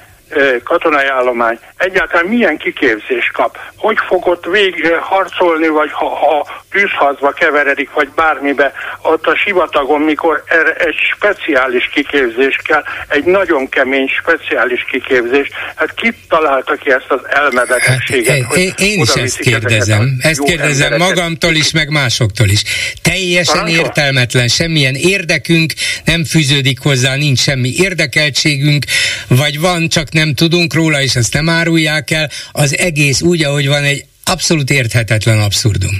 katonai állomány egyáltalán milyen kiképzést kap? Hogy fog ott végig harcolni, vagy ha, ha tűzhazba keveredik, vagy bármibe, ott a sivatagon, mikor erre egy speciális kiképzés kell, egy nagyon kemény speciális kiképzés. Hát kit találta ki ezt az elmebetegséget? Hát, én, én is ezt kérdezem. Ezt kérdezem embereket. magamtól is, meg másoktól is. Teljesen Parancsol? értelmetlen, semmilyen érdekünk nem fűződik hozzá, nincs semmi érdekeltségünk, vagy van, csak nem tudunk róla, és ezt nem árulják el, az egész úgy, ahogy van, egy abszolút érthetetlen abszurdum.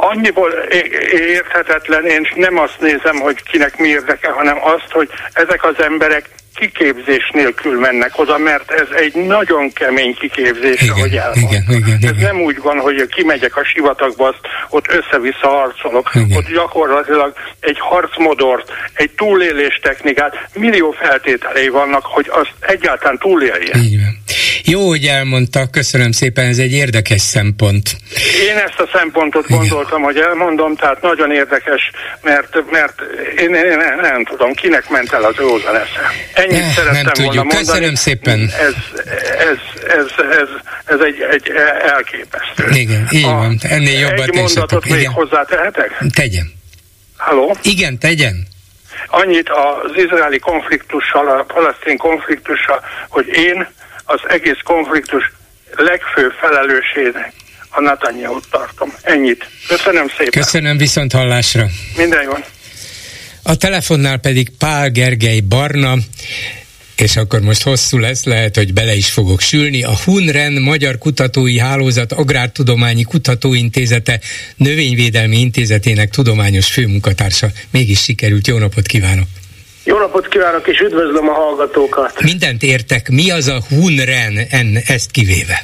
Annyiból érthetetlen, én nem azt nézem, hogy kinek mi érdeke, hanem azt, hogy ezek az emberek kiképzés nélkül mennek oda, mert ez egy nagyon kemény kiképzés, igen, ahogy elmondtam. Igen, igen, igen. Ez nem úgy van, hogy kimegyek a sivatagba, azt ott össze-vissza harcolok. Igen. Ott gyakorlatilag egy harcmodort, egy túlélés technikát, millió feltételei vannak, hogy azt egyáltalán túléljen. Igen. Jó, hogy elmondta, köszönöm szépen, ez egy érdekes szempont. Én ezt a szempontot Igen. gondoltam, hogy elmondom, tehát nagyon érdekes, mert, mert én, én nem, nem tudom, kinek ment el az józan esze. Ennyit ne, szerettem nem volna mondani. Köszönöm szépen. Ez, ez, ez, ez, ez egy, egy elképesztő. Igen, így a, van. Ennél jobbat Egy mondatot még Igen. hozzátehetek? Tegyen. Halló? Igen, tegyen. Annyit az izraeli konfliktussal, a palesztin konfliktussal, hogy én az egész konfliktus legfőbb felelősének a netanyahu tartom. Ennyit. Köszönöm szépen. Köszönöm viszont hallásra. Minden jó. A telefonnál pedig Pál Gergely Barna, és akkor most hosszú lesz, lehet, hogy bele is fogok sülni. A HUNREN Magyar Kutatói Hálózat Agrártudományi Kutatóintézete Növényvédelmi Intézetének tudományos főmunkatársa. Mégis sikerült. Jó napot kívánok! Jó napot kívánok, és üdvözlöm a hallgatókat! Mindent értek. Mi az a HUNREN, en, ezt kivéve?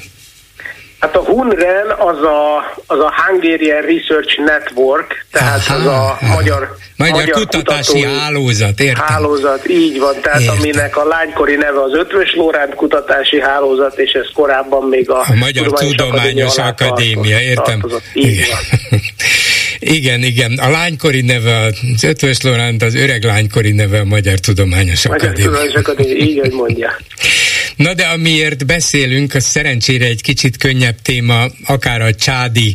Hát a HUNREN az a, az a Hungarian Research Network, tehát Aha, az a magyar, magyar, magyar kutatási hálózat, értem. Hálózat, így van, tehát értem. aminek a lánykori neve az Ötvös Lóránt Kutatási Hálózat, és ez korábban még a, a Magyar Tudományos, Akadémia, Akadémia értem. így van. Igen, igen. A lánykori neve az Ötvös Loránt, az öreg lánykori neve a Magyar Tudományos Akadémia. Magyar Tudományos Akadémia, így, hogy mondja. Na de amiért beszélünk, az szerencsére egy kicsit könnyebb téma, akár a csádi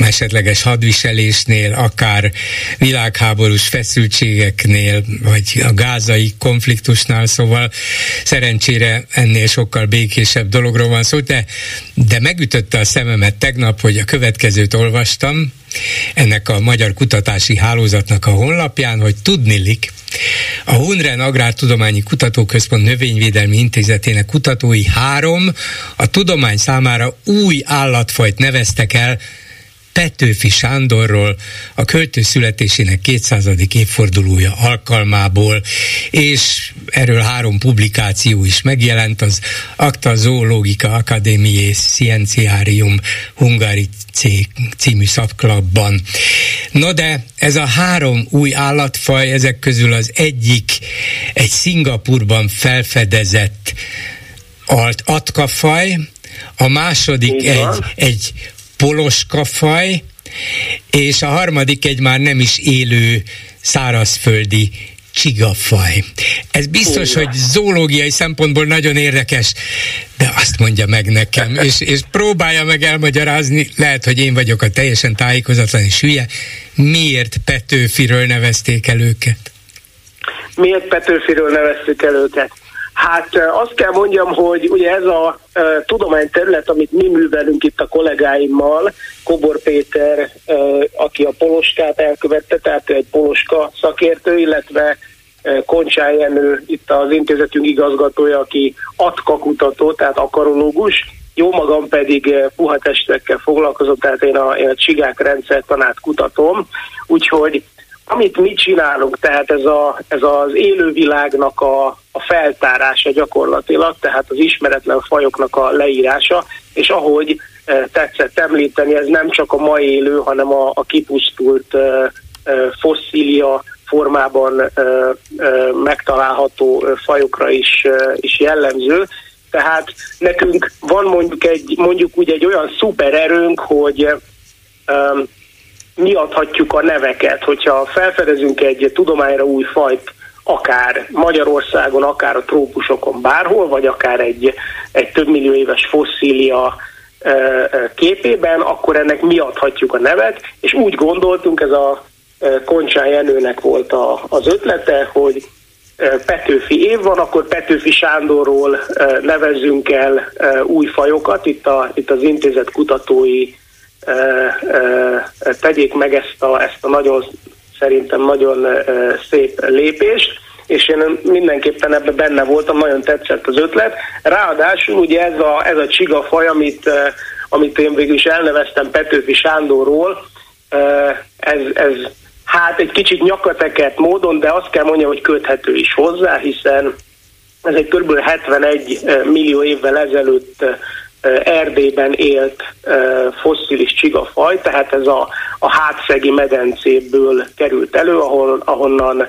esetleges hadviselésnél, akár világháborús feszültségeknél, vagy a gázai konfliktusnál, szóval szerencsére ennél sokkal békésebb dologról van szó, de, de megütötte a szememet tegnap, hogy a következőt olvastam, ennek a Magyar Kutatási Hálózatnak a honlapján, hogy tudnilik, a Hunren Agrártudományi Kutatóközpont Növényvédelmi Intézetének kutatói három a tudomány számára új állatfajt neveztek el Petőfi Sándorról a költő születésének 200. évfordulója alkalmából, és erről három publikáció is megjelent, az Acta Zoológica Academiae Scientiarium Hungari című szaklapban. No de ez a három új állatfaj, ezek közül az egyik egy Szingapurban felfedezett alt atkafaj, a második egy, egy poloskafaj, és a harmadik egy már nem is élő szárazföldi csigafaj. Ez biztos, Igen. hogy zoológiai szempontból nagyon érdekes, de azt mondja meg nekem, és, és próbálja meg elmagyarázni, lehet, hogy én vagyok a teljesen tájékozatlan és hülye, miért Petőfiről nevezték el őket? Miért Petőfiről nevezték el őket? Hát azt kell mondjam, hogy ugye ez a uh, tudományterület, amit mi művelünk itt a kollégáimmal, Kobor Péter, uh, aki a poloskát elkövette, tehát egy poloska szakértő, illetve uh, Koncsá Jenő, itt az intézetünk igazgatója, aki atka kutató, tehát akarológus, jó magam pedig puha testekkel foglalkozom, tehát én a, én a csigák rendszertanát kutatom, úgyhogy amit mi csinálunk, tehát ez, a, ez az élővilágnak a, a feltárása gyakorlatilag, tehát az ismeretlen fajoknak a leírása, és ahogy e, tetszett említeni, ez nem csak a mai élő, hanem a, a kipusztult e, e, fosszília formában megtalálható fajokra is, is jellemző. Tehát nekünk van mondjuk egy, mondjuk úgy egy olyan szupererőnk, hogy mi adhatjuk a neveket, hogyha felfedezünk egy tudományra új fajt, akár Magyarországon, akár a trópusokon bárhol, vagy akár egy, egy több millió éves fosszília képében, akkor ennek mi adhatjuk a nevet, és úgy gondoltunk, ez a Koncsán Jenőnek volt a, az ötlete, hogy Petőfi év van, akkor Petőfi Sándorról nevezzünk el új fajokat, itt, a, itt az intézet kutatói tegyék meg ezt a, ezt a nagyon, szerintem nagyon szép lépést, és én mindenképpen ebben benne voltam, nagyon tetszett az ötlet. Ráadásul ugye ez a, ez a csiga faj, amit, amit én végül is elneveztem Petőfi Sándorról, ez, ez hát egy kicsit nyakateket módon, de azt kell mondjam, hogy köthető is hozzá, hiszen ez egy kb. 71 millió évvel ezelőtt Erdélyben élt fosszilis csigafaj, tehát ez a, a hátszegi medencéből került elő, ahol, ahonnan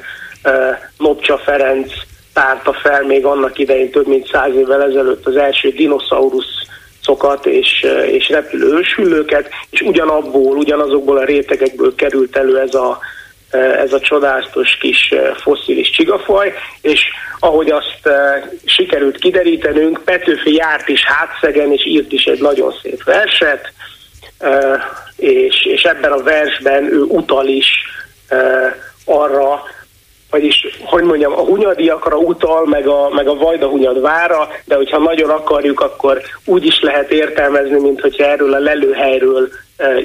Lopcsa Ferenc tárta fel még annak idején több mint száz évvel ezelőtt az első dinoszaurusz szokat és, és repülő ősülőket, és ugyanabból, ugyanazokból a rétegekből került elő ez a, ez a csodálatos kis fosszilis csigafaj, és ahogy azt sikerült kiderítenünk, Petőfi járt is hátszegen, és írt is egy nagyon szép verset, és, és ebben a versben ő utal is arra, vagyis, hogy mondjam, a hunyadiakra utal, meg a, meg a Vajda hunyad vára, de hogyha nagyon akarjuk, akkor úgy is lehet értelmezni, mint hogyha erről a lelőhelyről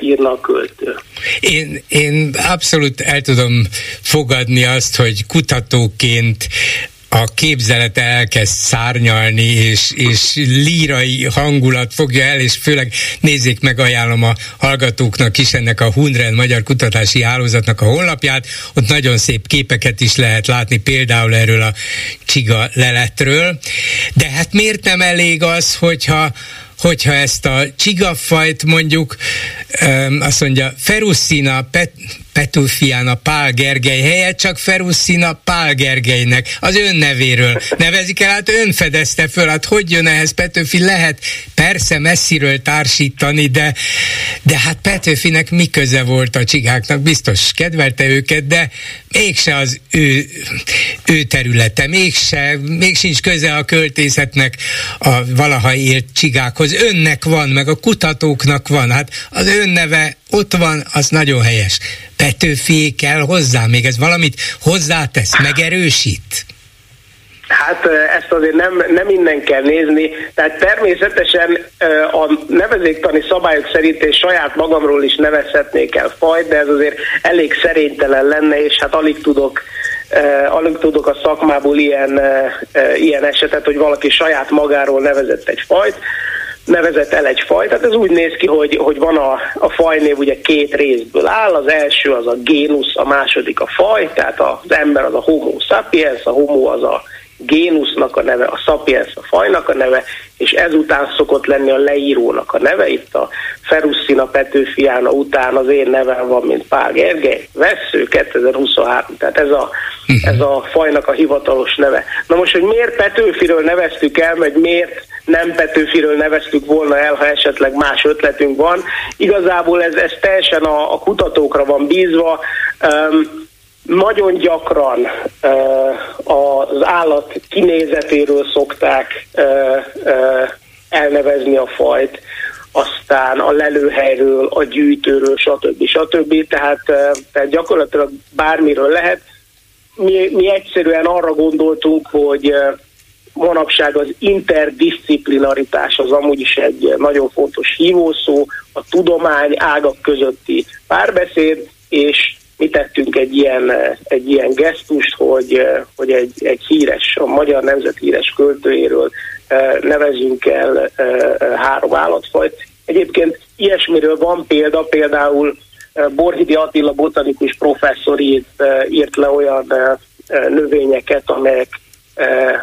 írna a költő. Én, én abszolút el tudom fogadni azt, hogy kutatóként a képzelete elkezd szárnyalni, és, és lírai hangulat fogja el, és főleg nézzék meg, ajánlom a hallgatóknak is ennek a Hunren Magyar Kutatási Hálózatnak a honlapját, ott nagyon szép képeket is lehet látni, például erről a csiga leletről. De hát miért nem elég az, hogyha hogyha ezt a csigafajt mondjuk, azt mondja, Feruszina Pet, Petőfián a Pál Gergely helyett csak Feruszina Pál Gergelynek az ön nevéről nevezik el, hát ön fedezte föl, hát hogy jön ehhez Petőfi? Lehet persze messziről társítani, de, de hát Petőfinek mi köze volt a csigáknak, biztos kedvelte őket, de mégse az ő, ő területe, mégse, még sincs köze a költészetnek a valaha élt csigákhoz. Önnek van, meg a kutatóknak van, hát az ön neve ott van, az nagyon helyes. Petőfi kell hozzá, még ez valamit hozzátesz, megerősít? Hát ezt azért nem, nem innen kell nézni. Tehát természetesen a nevezéktani szabályok szerint és saját magamról is nevezhetnék el fajt, de ez azért elég szerénytelen lenne, és hát alig tudok alig tudok a szakmából ilyen, ilyen esetet, hogy valaki saját magáról nevezett egy fajt nevezett el egy fajt. Tehát ez úgy néz ki, hogy, hogy van a, a fajnév ugye két részből áll, az első az a génusz, a második a faj, tehát az ember az a homo sapiens, a homo az a génusznak a neve, a sapiens a fajnak a neve, és ezután szokott lenni a leírónak a neve. Itt a Feruszina Petőfiána után az én nevem van, mint Pál Gergely, Vessző 2023. Tehát ez a, ez a fajnak a hivatalos neve. Na most, hogy miért Petőfiről neveztük el, meg miért nem Petőfiről neveztük volna el, ha esetleg más ötletünk van. Igazából ez, ez teljesen a, a kutatókra van bízva. Um, nagyon gyakran az állat kinézetéről szokták elnevezni a fajt, aztán a lelőhelyről, a gyűjtőről, stb. stb. Tehát, tehát gyakorlatilag bármiről lehet. Mi, mi egyszerűen arra gondoltunk, hogy manapság az interdisziplinaritás az amúgy is egy nagyon fontos hívószó, a tudomány ágak közötti párbeszéd, és mi tettünk egy ilyen, egy ilyen gesztust, hogy, hogy egy, egy híres, a magyar nemzet híres költőjéről eh, nevezünk el eh, három állatfajt. Egyébként ilyesmiről van példa, például eh, Borhidi Attila botanikus professzor írt, írt le olyan növényeket, amelyek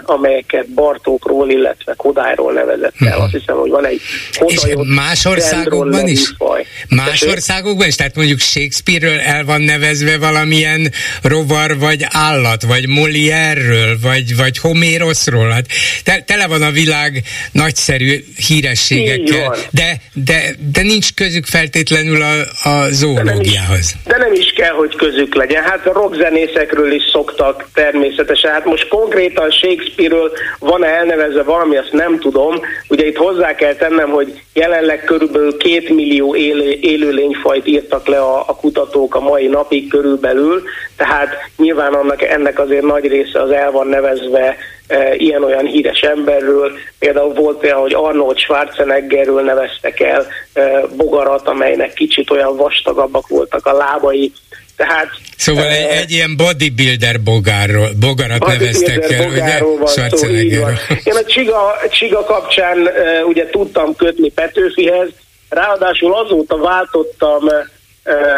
amelyeket Bartókról, illetve Kodályról nevezett el. Uh-huh. Azt hiszem, hogy van egy És más országokban is? Faj. Más Tessék? országokban is? Tehát mondjuk Shakespeare-ről el van nevezve valamilyen rovar, vagy állat, vagy Molière-ről, vagy, vagy Homérosról. Hát te, tele van a világ nagyszerű hírességekkel, de, de, de nincs közük feltétlenül a, a zoológiához. De nem, is, de nem is kell, hogy közük legyen. Hát a rockzenészekről is szoktak természetesen. Hát most konkrétan pontosan Shakespeare-ről van-e elnevezve valami, azt nem tudom. Ugye itt hozzá kell tennem, hogy jelenleg körülbelül két millió élő, élőlényfajt írtak le a, a kutatók a mai napig körülbelül, tehát nyilván annak, ennek azért nagy része az el van nevezve e, ilyen-olyan híres emberről. Például volt olyan, hogy Arnold Schwarzeneggerről neveztek el e, bogarat, amelynek kicsit olyan vastagabbak voltak a lábai, tehát, szóval egy, egy ilyen bodybuilder bogárról, bogarat bodybuilder neveztek el, ugye? Schwarzeneggerről. Én a csiga, csiga kapcsán uh, ugye tudtam kötni Petőfihez, ráadásul azóta váltottam uh,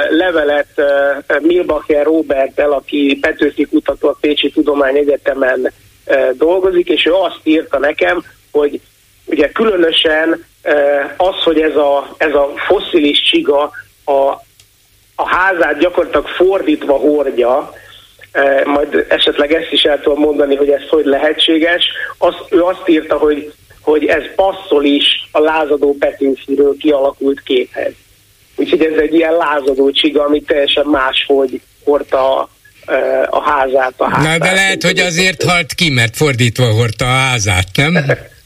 levelet Milbacher Roberttel, aki Petőfi kutató a Pécsi Tudományegyetemen dolgozik, és ő azt írta nekem, hogy ugye különösen az, hogy ez a, ez a fosszilis csiga a a házát gyakorlatilag fordítva hordja, e, majd esetleg ezt is el tudom mondani, hogy ez hogy lehetséges. Az, ő azt írta, hogy, hogy ez passzol is a lázadó Petőfiről kialakult képhez. Úgyhogy ez egy ilyen lázadó csiga, ami teljesen máshogy hordta e, a házát. A házát. Na de lehet, hogy azért halt ki, mert fordítva hordta a házát, nem?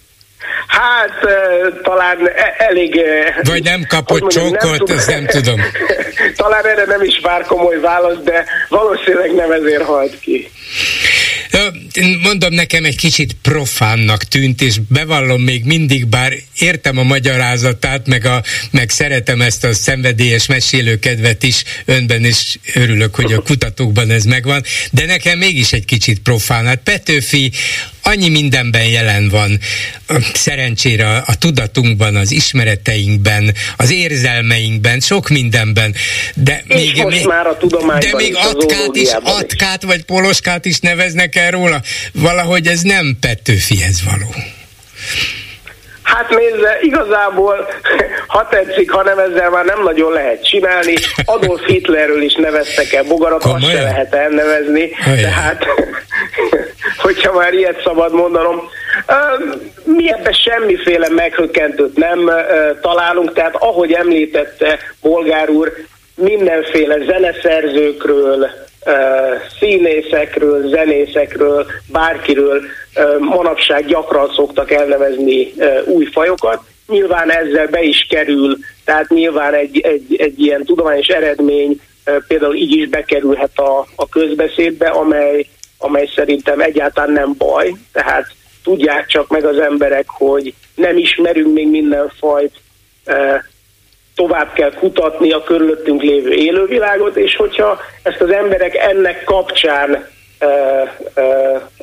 Hát talán e, elég... Vagy nem kapott mondjam, csókot, nem ezt nem tudom. talán erre nem is vár komoly válasz, de valószínűleg nem ezért halt ki. Mondom, nekem egy kicsit profánnak tűnt, és bevallom még mindig, bár értem a magyarázatát, meg, a, meg szeretem ezt a szenvedélyes mesélőkedvet is önben, és örülök, hogy a kutatókban ez megvan, de nekem mégis egy kicsit profán. Hát Petőfi annyi mindenben jelen van, szerencsére a tudatunkban, az ismereteinkben, az érzelmeinkben, sok mindenben, de és még, most még, már a de még atkát is, atkát vagy poloskát is neveznek el róla, valahogy ez nem Petőfihez való. Hát nézze, igazából, ha tetszik, hanem ezzel már nem nagyon lehet csinálni. Adolf Hitlerről is neveztek el bogarat, azt se lehet elnevezni. Tehát, hogyha már ilyet szabad mondanom. Mi ebben semmiféle meghökkentőt nem találunk, tehát ahogy említette Bolgár úr, mindenféle zeneszerzőkről, színészekről, zenészekről, bárkiről manapság gyakran szoktak elnevezni új fajokat. Nyilván ezzel be is kerül, tehát nyilván egy, egy, egy ilyen tudományos eredmény például így is bekerülhet a, a közbeszédbe, amely, amely szerintem egyáltalán nem baj. Tehát tudják csak meg az emberek, hogy nem ismerünk még minden fajt, tovább kell kutatni a körülöttünk lévő élővilágot, és hogyha ezt az emberek ennek kapcsán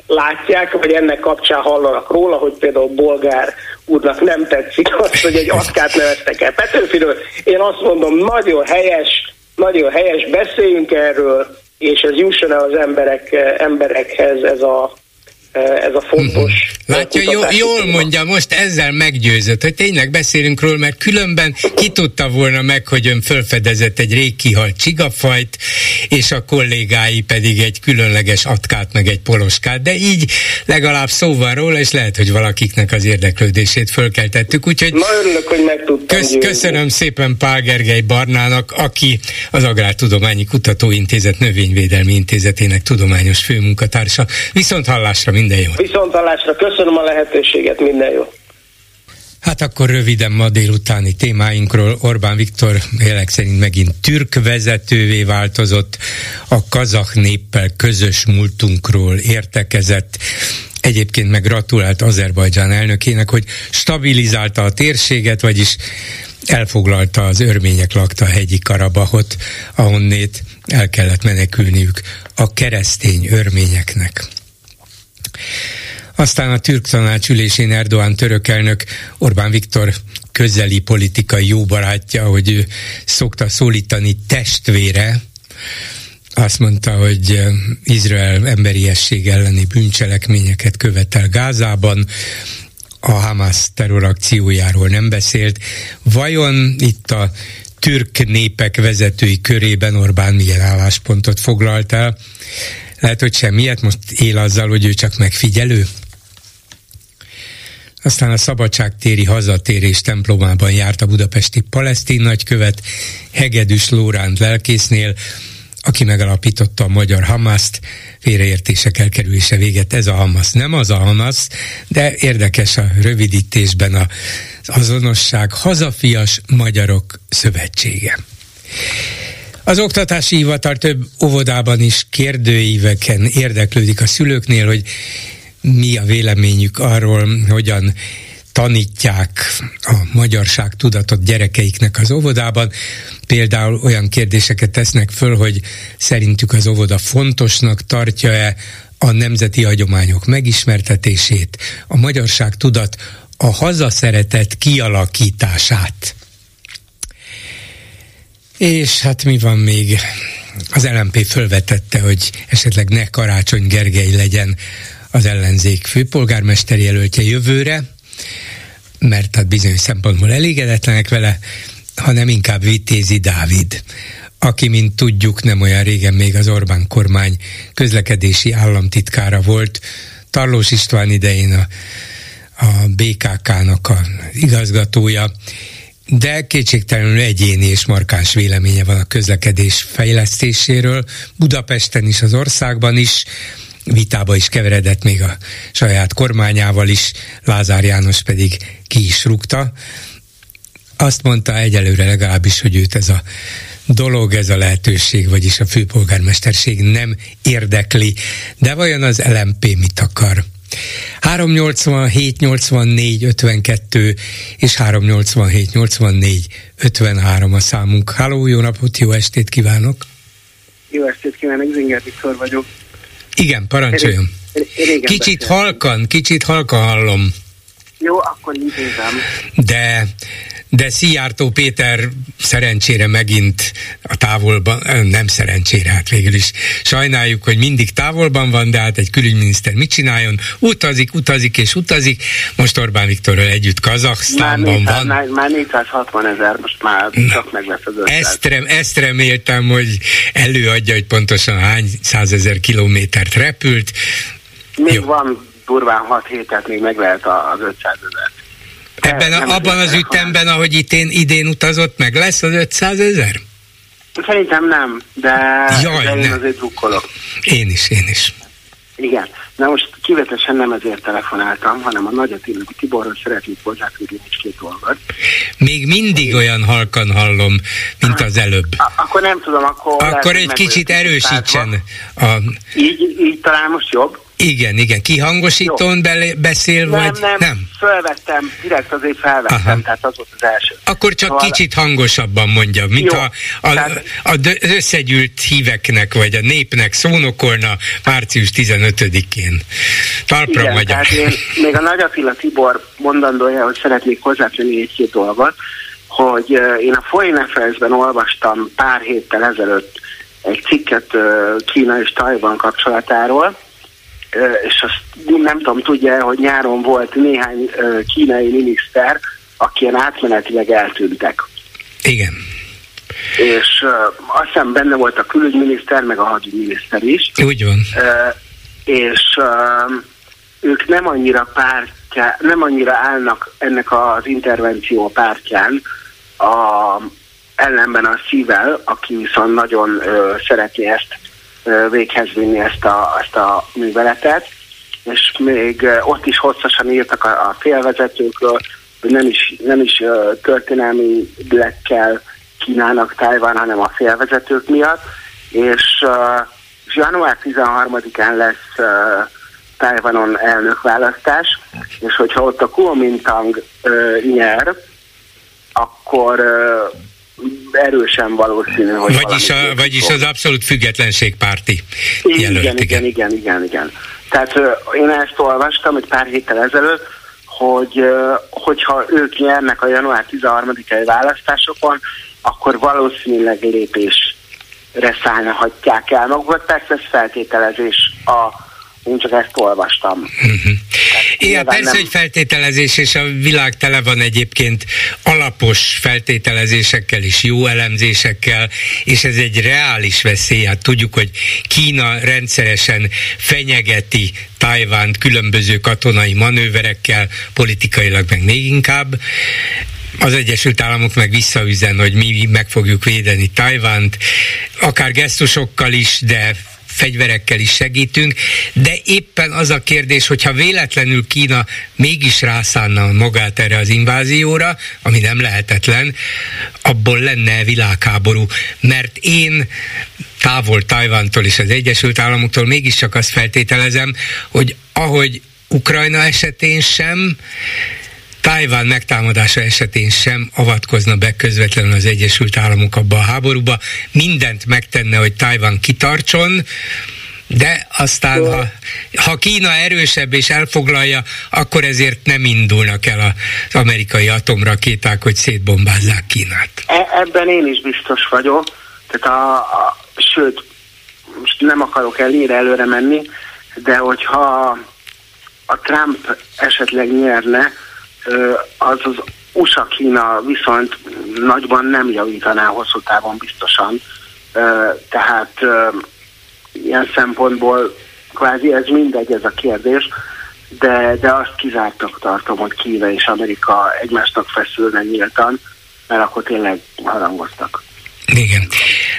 látják, vagy ennek kapcsán hallanak róla, hogy például bolgár úrnak nem tetszik az, hogy egy atkát neveztek el Petőfiről. Én azt mondom, nagyon helyes, nagyon helyes, beszéljünk erről, és ez jusson el az emberek, emberekhez ez a, ez a fontos. Uh-huh. Látja, jó, jól mondja, most ezzel meggyőzött, hogy tényleg beszélünk róla, mert különben ki tudta volna meg, hogy ön fölfedezett egy rég kihalt csigafajt, és a kollégái pedig egy különleges atkát, meg egy poloskát, de így legalább szó van róla, és lehet, hogy valakiknek az érdeklődését fölkeltettük, úgyhogy Na, örülök, hogy meg kösz, Köszönöm szépen Pál Gergely Barnának, aki az Agrártudományi Kutatóintézet Növényvédelmi Intézetének tudományos főmunkatársa. Viszont hallásra minden jó. Viszont hallásra, köszönöm a lehetőséget, minden jó. Hát akkor röviden ma délutáni témáinkról Orbán Viktor jelek szerint megint türk vezetővé változott, a kazak néppel közös múltunkról értekezett, egyébként meg gratulált Azerbajdzsán elnökének, hogy stabilizálta a térséget, vagyis elfoglalta az örmények lakta hegyi Karabahot, ahonnét el kellett menekülniük a keresztény örményeknek. Aztán a türk tanácsülésén Erdoğan török elnök Orbán Viktor közeli politikai jóbarátja, hogy ő szokta szólítani testvére, azt mondta, hogy Izrael emberiesség elleni bűncselekményeket követel Gázában, a Hamas terrorakciójáról nem beszélt. Vajon itt a türk népek vezetői körében Orbán milyen álláspontot foglalt el? Lehet, hogy semmiet, most él azzal, hogy ő csak megfigyelő? Aztán a szabadságtéri hazatérés templomában járt a budapesti palesztin nagykövet Hegedűs Lóránt lelkésznél, aki megalapította a magyar Hamaszt, félreértések elkerülése véget. Ez a Hamas nem az a Hamas, de érdekes a rövidítésben az azonosság Hazafias Magyarok Szövetsége. Az oktatási hivatal több óvodában is kérdőíveken érdeklődik a szülőknél, hogy mi a véleményük arról, hogyan tanítják a magyarság tudatot gyerekeiknek az óvodában. Például olyan kérdéseket tesznek föl, hogy szerintük az óvoda fontosnak tartja-e a nemzeti hagyományok megismertetését, a magyarság tudat a hazaszeretet kialakítását. És hát mi van még? Az LMP fölvetette, hogy esetleg ne Karácsony Gergely legyen az ellenzék főpolgármester jelöltje jövőre, mert hát bizonyos szempontból elégedetlenek vele, hanem inkább Vitézi Dávid, aki, mint tudjuk, nem olyan régen még az Orbán kormány közlekedési államtitkára volt, Tarlós István idején a, a BKK-nak a igazgatója, de kétségtelenül egyéni és markáns véleménye van a közlekedés fejlesztéséről, Budapesten is, az országban is, vitába is keveredett még a saját kormányával is, Lázár János pedig ki is rúgta. Azt mondta egyelőre legalábbis, hogy őt ez a dolog, ez a lehetőség, vagyis a főpolgármesterség nem érdekli. De vajon az LMP mit akar? 387 84 52 és 387 84 53 a számunk. Háló, jó napot, jó estét kívánok! Jó estét kívánok, Zinger Viktor vagyok. Igen, parancsoljon. Kicsit halkan, kicsit halkan hallom. Jó, akkor intézem. De de Szijjártó Péter szerencsére megint a távolban, nem szerencsére, hát végül is sajnáljuk, hogy mindig távolban van, de hát egy külügyminiszter mit csináljon? Utazik, utazik és utazik. Most Orbán Viktorral együtt Kazaksztánban van. Már, már 460 ezer, most már csak meg lesz az ezt, rem, ezt reméltem, hogy előadja, hogy pontosan hány százezer kilométert repült. Még Jó. van durván 6 hétet, még meg lehet az 500 ezer. Ebben a, abban az ütemben, ahogy idén, idén utazott, meg lesz az 500 ezer? Szerintem nem, de, Jaj, de én ne. azért drukkolok. Én is, én is. Igen. Na most kivetesen nem ezért telefonáltam, hanem a Nagy Attila Tiborról szeretnék hozzáfűzni egy két dolgot. Még mindig olyan halkan hallom, mint az előbb. A- akkor nem tudom, akkor... Akkor egy kicsit erősítsen. A... Így, így talán most jobb? Igen, igen. Kihangosítón be, beszél, nem, vagy nem? Nem, fölvettem, direkt azért felvettem, Aha. tehát az volt az első. Akkor csak szóval... kicsit hangosabban mondja, mint ha a, tehát... a, a összegyűlt híveknek, vagy a népnek szónokolna március 15-én. Talpra Igen, magyar. Tehát én, még a Nagy Attila Tibor mondandója, hogy szeretnék hozzátenni egy-két dolgot, hogy én a Foreign Affairs-ben olvastam pár héttel ezelőtt egy cikket Kína és Tajvan kapcsolatáról, és azt nem tudom, tudja hogy nyáron volt néhány kínai miniszter, aki ilyen átmenetileg eltűntek. Igen. És azt hiszem benne volt a külügyminiszter, meg a hadügyminiszter is. Úgy van. És ők nem annyira pártjá, nem annyira állnak ennek az intervenció pártján a ellenben a szível, aki viszont nagyon uh, szeretné ezt véghez vinni ezt a, ezt a műveletet, és még ott is hosszasan írtak a, a félvezetőkről, hogy nem is, nem is történelmi kell kínálnak Tájván, hanem a félvezetők miatt, és uh, január 13-án lesz Tájvanon elnökválasztás, és hogyha ott a Kuomintang nyer, akkor erősen valószínű, hogy vagyis, a, vagyis az abszolút függetlenségpárti igen, jelölt. Igen, igen, igen, igen, igen. Tehát én ezt olvastam egy pár héttel ezelőtt, hogy hogyha ők nyernek a január 13-ai választásokon, akkor valószínűleg lépésre szállhatják el magukat. Persze ez feltételezés a én csak ezt olvastam. Uh-huh. Igen, persze, nem... hogy feltételezés, és a világ tele van egyébként alapos feltételezésekkel és jó elemzésekkel, és ez egy reális veszély. Hát tudjuk, hogy Kína rendszeresen fenyegeti Tajvánt különböző katonai manőverekkel, politikailag meg még inkább az Egyesült Államok meg visszaüzen, hogy mi meg fogjuk védeni Tajvánt, akár gesztusokkal is, de fegyverekkel is segítünk, de éppen az a kérdés, hogyha véletlenül Kína mégis rászánna magát erre az invázióra, ami nem lehetetlen, abból lenne világháború, mert én távol Tajvantól és az Egyesült Államoktól mégiscsak azt feltételezem, hogy ahogy Ukrajna esetén sem, Tájván megtámadása esetén sem avatkozna be közvetlenül az Egyesült Államok abba a háborúba. Mindent megtenne, hogy Tájván kitartson, de aztán, ha, ha Kína erősebb és elfoglalja, akkor ezért nem indulnak el az amerikai atomrakéták, hogy szétbombázzák Kínát. E- ebben én is biztos vagyok. Tehát a, a, sőt, most nem akarok elére előre menni, de hogyha a Trump esetleg nyerne, az az USA-Kína viszont nagyban nem javítaná hosszú távon biztosan. Tehát ilyen szempontból kvázi ez mindegy ez a kérdés, de, de azt kizártak tartom, hogy Kína és Amerika egymásnak feszülne nyíltan, mert akkor tényleg harangoztak. Igen.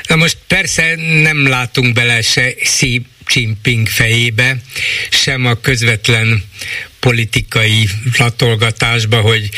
Na most persze nem látunk bele se Xi Jinping fejébe, sem a közvetlen politikai latolgatásba, hogy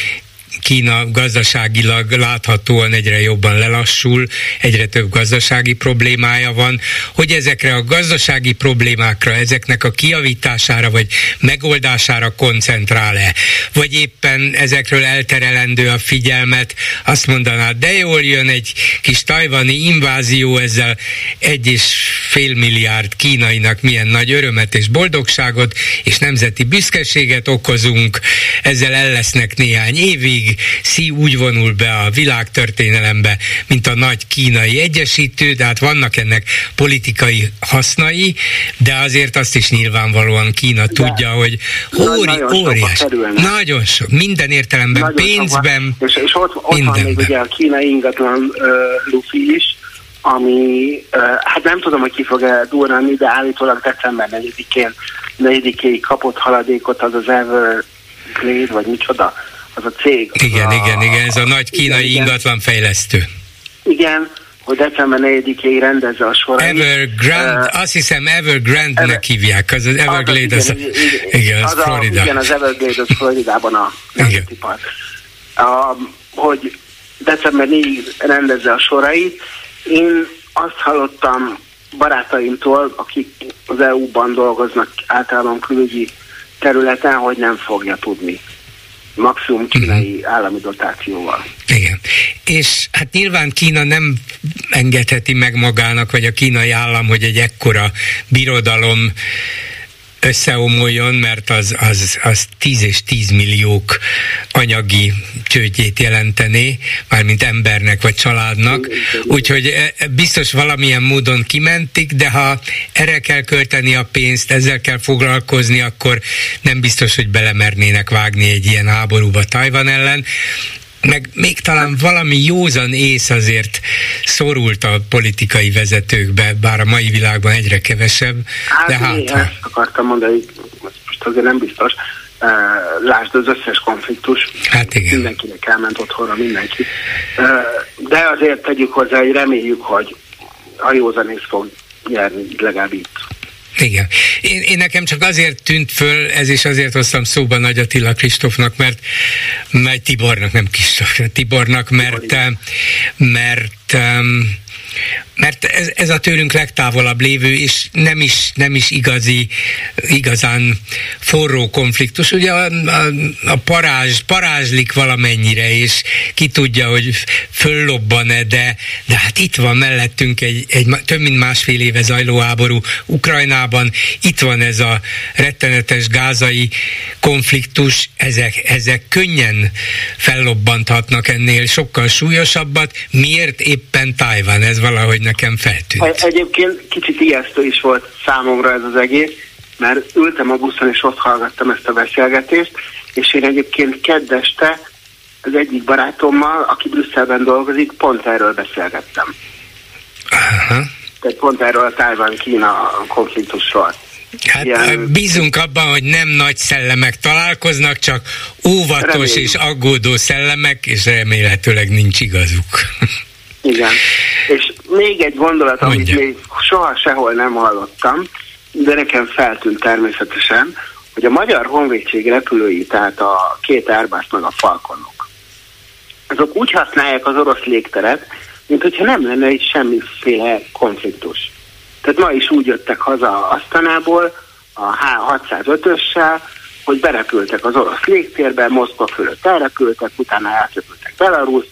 Kína gazdaságilag láthatóan egyre jobban lelassul, egyre több gazdasági problémája van, hogy ezekre a gazdasági problémákra, ezeknek a kiavítására vagy megoldására koncentrál-e, vagy éppen ezekről elterelendő a figyelmet, azt mondaná, de jól jön egy kis tajvani invázió, ezzel egy és félmilliárd kínainak milyen nagy örömet és boldogságot és nemzeti büszkeséget okozunk, ezzel el lesznek néhány évig, Xi úgy vonul be a világtörténelembe, mint a nagy kínai egyesítő, tehát vannak ennek politikai hasznai, de azért azt is nyilvánvalóan Kína de tudja, hogy óri, nagyon óriás, nagyon sok, minden értelemben, nagyon pénzben, sok, és, és ott, ott van még ugye a kínai ingatlan uh, lufi is, ami, hát nem tudom, hogy ki fog-e durrani, de állítólag december 4-én, 4 kapott haladékot az az Everglade, vagy micsoda, az a cég. Igen, a, igen, igen, ez a nagy kínai igen, ingatlan fejlesztő. Igen, hogy december 4-ig rendezze a sorait. Evergrande, uh, azt hiszem Evergrande-nek Ever, hívják, az, az Everglade, az, az, igen, az, igen, az, az Florida. A, igen, az Everglade, az Floridában a nemzeti park. Hogy december 4 rendezze a sorait. Én azt hallottam barátaimtól, akik az EU-ban dolgoznak általában külügyi területen, hogy nem fogja tudni maximum kínai uh-huh. állami dotációval. Igen. És hát nyilván Kína nem engedheti meg magának, vagy a kínai állam, hogy egy ekkora birodalom összeomoljon, mert az, az, az 10 és 10 milliók anyagi csődjét jelentené, mármint embernek vagy családnak, úgyhogy e, e, biztos valamilyen módon kimentik, de ha erre kell költeni a pénzt, ezzel kell foglalkozni, akkor nem biztos, hogy belemernének vágni egy ilyen háborúba Tajvan ellen, meg még talán valami józan ész azért szorult a politikai vezetőkbe, bár a mai világban egyre kevesebb, hát, de hát... Ezt akartam mondani, most azért nem biztos, lásd az összes konfliktus, hát igen. mindenkinek elment otthonra mindenki. De azért tegyük hozzá, hogy reméljük, hogy a józanész fog nyerni, legalább itt. Igen. Én, én nekem csak azért tűnt föl, ez is azért hoztam szóba Nagy Attila Kristófnak, mert, mert Tibornak, nem Kristóf, Tibornak, mert, mert, mert mert ez, ez a tőlünk legtávolabb lévő, és nem is, nem is igazi, igazán forró konfliktus. Ugye a, a, a parázs, parázslik valamennyire, és ki tudja, hogy föllobban-e, de, de hát itt van mellettünk egy, egy több mint másfél éve zajló háború Ukrajnában, itt van ez a rettenetes gázai konfliktus, ezek, ezek könnyen fellobbanthatnak ennél sokkal súlyosabbat. Miért éppen Tajvan? Ez valahogy nekem feltűnt. Egyébként kicsit ijesztő is volt számomra ez az egész, mert ültem a buszon és ott hallgattam ezt a beszélgetést, és én egyébként keddeste az egyik barátommal, aki Brüsszelben dolgozik, pont erről beszélgettem. Aha. Tehát pont erről a Tájván-Kína konfliktusról. Hát Ilyen... bízunk abban, hogy nem nagy szellemek találkoznak, csak óvatos Remény. és aggódó szellemek, és remélhetőleg nincs igazuk. Igen. És még egy gondolat, Mondja. amit még soha sehol nem hallottam, de nekem feltűnt természetesen, hogy a Magyar Honvédség repülői, tehát a két Airbus meg a Falconok, azok úgy használják az orosz légteret, mint hogyha nem lenne itt semmiféle konfliktus. Tehát ma is úgy jöttek haza Asztanából a H605-össel, hogy berepültek az orosz légtérbe, Moszkva fölött elrepültek, utána elrepültek Belarus,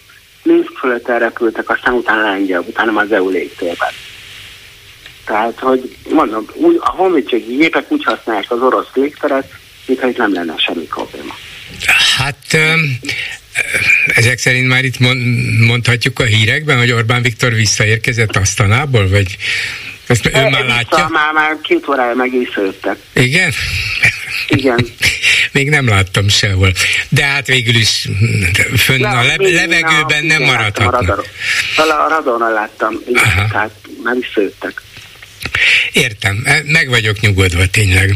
Minsk fölött elrepültek, aztán utána Lengyel, utána az EU légtérben. Tehát, hogy mondom, úgy, a honvédségi gépek úgy használják az orosz légteret, mintha itt nem lenne semmi probléma. Hát ezek szerint már itt mondhatjuk a hírekben, hogy Orbán Viktor visszaérkezett Asztanából, vagy ezt ön már látja? Már, már két órája meg visszajöttek. Igen? Igen. még nem láttam sehol. De hát végül is fönn a le- levegőben nem maradhatnak. A radonon láttam, igen, tehát már visszajöttek. Értem, e, meg vagyok nyugodva tényleg,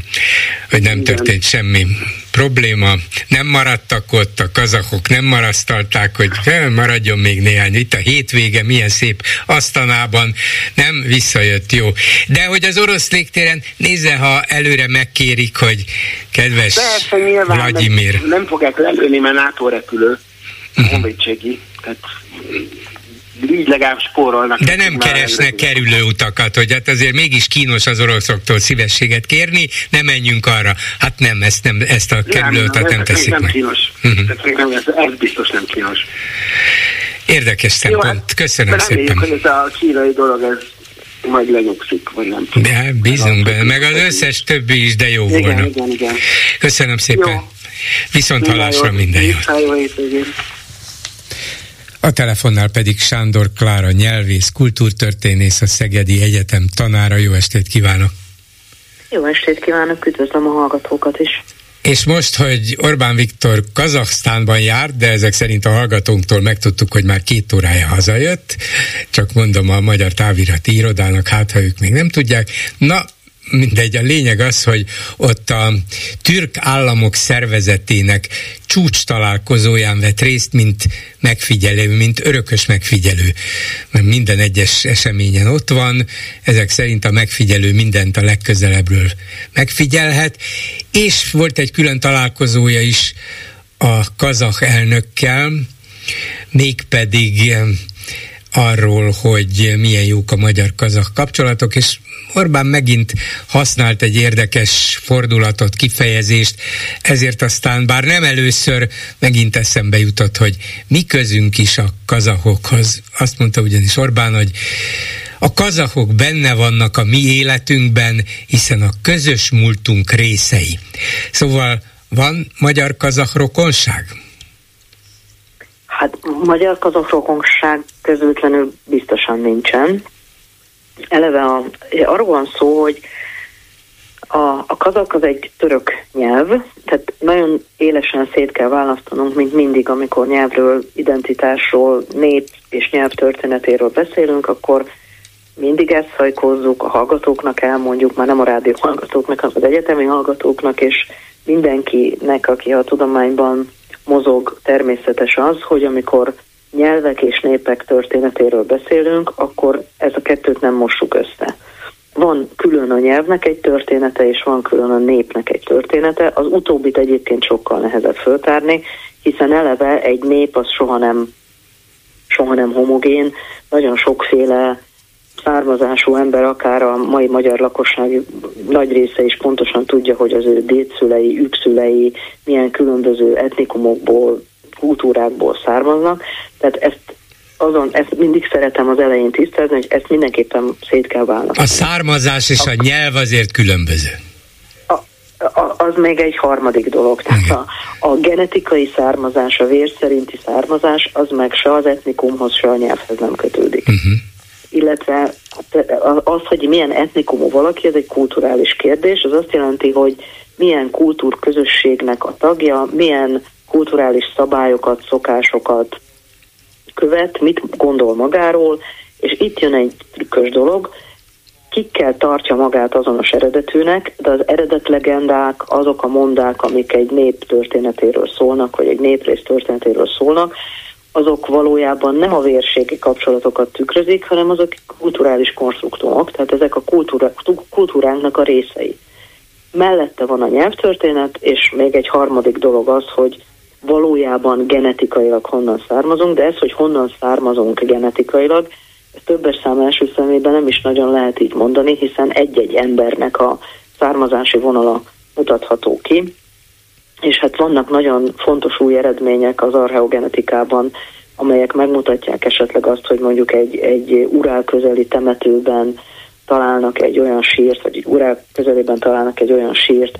hogy nem Igen. történt semmi probléma. Nem maradtak ott, a kazakok nem marasztalták, hogy maradjon még néhány. Itt a hétvége, milyen szép asztanában, nem visszajött jó. De hogy az orosz légtéren, nézze, ha előre megkérik, hogy kedves Persze, nyilván, Vladimir. Nem fogják lelőni, mert NATO repülő, uh-huh. honvédségi, tehát így legalább spórolnak. De nem keresnek kerülő utakat, hogy hát azért mégis kínos az oroszoktól szívességet kérni, ne menjünk arra. Hát nem, ezt, nem, ezt a kerülő utat nem, nem teszik nem meg. Kínos. Uh-huh. nem, ez, ez biztos nem kínos. Érdekes szempont. Jó, hát, Köszönöm reméljük, szépen. hogy ez a kínai dolog, ez majd lenyugszik, vagy nem tudom. De, bízunk benne, meg az összes többi is, de jó igen, volna. Igen, igen. Köszönöm szépen. Jó. Viszont hallásra minden jó. A telefonnál pedig Sándor Klára nyelvész, kultúrtörténész, a Szegedi Egyetem tanára. Jó estét kívánok! Jó estét kívánok, üdvözlöm a hallgatókat is! És most, hogy Orbán Viktor Kazaksztánban járt, de ezek szerint a hallgatónktól megtudtuk, hogy már két órája hazajött, csak mondom a Magyar Távirati Irodának, hát ha ők még nem tudják. Na, mindegy, a lényeg az, hogy ott a türk államok szervezetének csúcs találkozóján vett részt, mint megfigyelő, mint örökös megfigyelő. Mert minden egyes eseményen ott van, ezek szerint a megfigyelő mindent a legközelebbről megfigyelhet, és volt egy külön találkozója is a kazak elnökkel, mégpedig arról, hogy milyen jók a magyar-kazak kapcsolatok, és Orbán megint használt egy érdekes fordulatot, kifejezést, ezért aztán bár nem először megint eszembe jutott, hogy mi közünk is a kazahokhoz. Azt mondta ugyanis Orbán, hogy a kazahok benne vannak a mi életünkben, hiszen a közös múltunk részei. Szóval van magyar-kazah rokonság? Hát magyar-kazah rokonság közvetlenül biztosan nincsen eleve a, arról van szó, hogy a, a kazak az egy török nyelv, tehát nagyon élesen szét kell választanunk, mint mindig, amikor nyelvről, identitásról, nép és nyelv történetéről beszélünk, akkor mindig ezt hajkozzuk, a hallgatóknak elmondjuk, már nem a rádió hallgatóknak, hanem az egyetemi hallgatóknak, és mindenkinek, aki a tudományban mozog, természetes az, hogy amikor nyelvek és népek történetéről beszélünk, akkor ez a kettőt nem mossuk össze. Van külön a nyelvnek egy története, és van külön a népnek egy története. Az utóbbit egyébként sokkal nehezebb föltárni, hiszen eleve egy nép az soha nem, soha nem homogén, nagyon sokféle származású ember, akár a mai magyar lakosság nagy része is pontosan tudja, hogy az ő dédszülei, ükszülei milyen különböző etnikumokból, kultúrákból származnak, tehát ezt azon, ezt mindig szeretem az elején tisztázni, hogy ezt mindenképpen szét kell választani. A származás és a, a nyelv azért különböző. A, a, az még egy harmadik dolog. Tehát a, a genetikai származás, a vér szerinti származás, az meg se az etnikumhoz, se a nyelvhez nem kötődik. Uh-huh. Illetve az, hogy milyen etnikumú valaki, ez egy kulturális kérdés, az azt jelenti, hogy milyen kultúrközösségnek a tagja, milyen kulturális szabályokat, szokásokat követ, mit gondol magáról, és itt jön egy trükkös dolog, kikkel tartja magát azonos eredetűnek, de az eredet legendák, azok a mondák, amik egy nép történetéről szólnak, vagy egy néprész történetéről szólnak, azok valójában nem a vérségi kapcsolatokat tükrözik, hanem azok kulturális konstruktumok, tehát ezek a kultúra, kultúránknak a részei. Mellette van a nyelvtörténet, és még egy harmadik dolog az, hogy valójában genetikailag honnan származunk, de ez, hogy honnan származunk genetikailag, többes szám első szemében nem is nagyon lehet így mondani, hiszen egy-egy embernek a származási vonala mutatható ki, és hát vannak nagyon fontos új eredmények az archeogenetikában, amelyek megmutatják esetleg azt, hogy mondjuk egy, egy urál közeli temetőben találnak egy olyan sírt, vagy egy urál közelében találnak egy olyan sírt,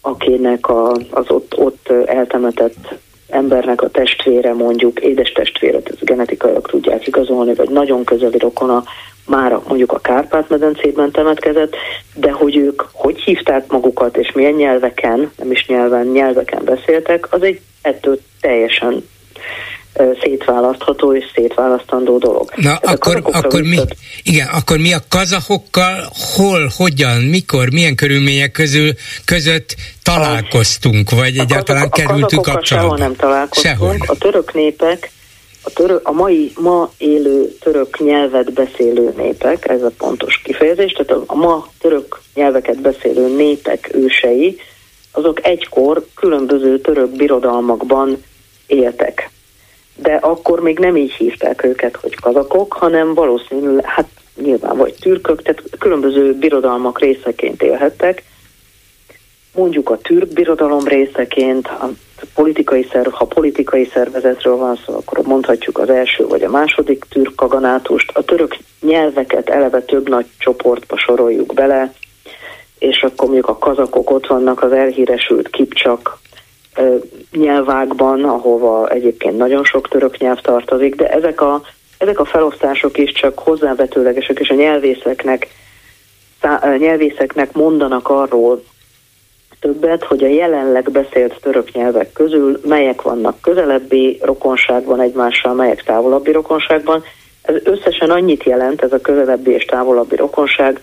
akinek a, az ott, ott eltemetett embernek a testvére mondjuk, édes testvére, ez genetikailag tudják igazolni, vagy nagyon közeli rokona már mondjuk a Kárpát-medencében temetkezett, de hogy ők hogy hívták magukat, és milyen nyelveken, nem is nyelven, nyelveken beszéltek, az egy ettől teljesen szétválasztható és szétválasztandó dolog. Na, Ez akkor, akkor mi, igen, akkor mi a kazahokkal hol, hogyan, mikor, milyen körülmények közül, között találkoztunk, vagy a egyáltalán kerültünk kapcsolatba? Sehol nem találkoztunk. Sehol. A török népek, a, török, a mai, ma élő török nyelvet beszélő népek, ez a pontos kifejezés, tehát a, a ma török nyelveket beszélő népek ősei, azok egykor különböző török birodalmakban éltek de akkor még nem így hívták őket, hogy kazakok, hanem valószínűleg, hát nyilván vagy türkök, tehát különböző birodalmak részeként élhettek. Mondjuk a türk birodalom részeként, a politikai szerv, ha politikai szervezetről van szó, akkor mondhatjuk az első vagy a második türk kaganátust. A török nyelveket eleve több nagy csoportba soroljuk bele, és akkor mondjuk a kazakok ott vannak az elhíresült kipcsak nyelvákban, ahova egyébként nagyon sok török nyelv tartozik, de ezek a, ezek a felosztások is csak hozzávetőlegesek, és a nyelvészeknek, nyelvészeknek mondanak arról többet, hogy a jelenleg beszélt török nyelvek közül melyek vannak közelebbi rokonságban egymással, melyek távolabbi rokonságban. Ez összesen annyit jelent, ez a közelebbi és távolabbi rokonság,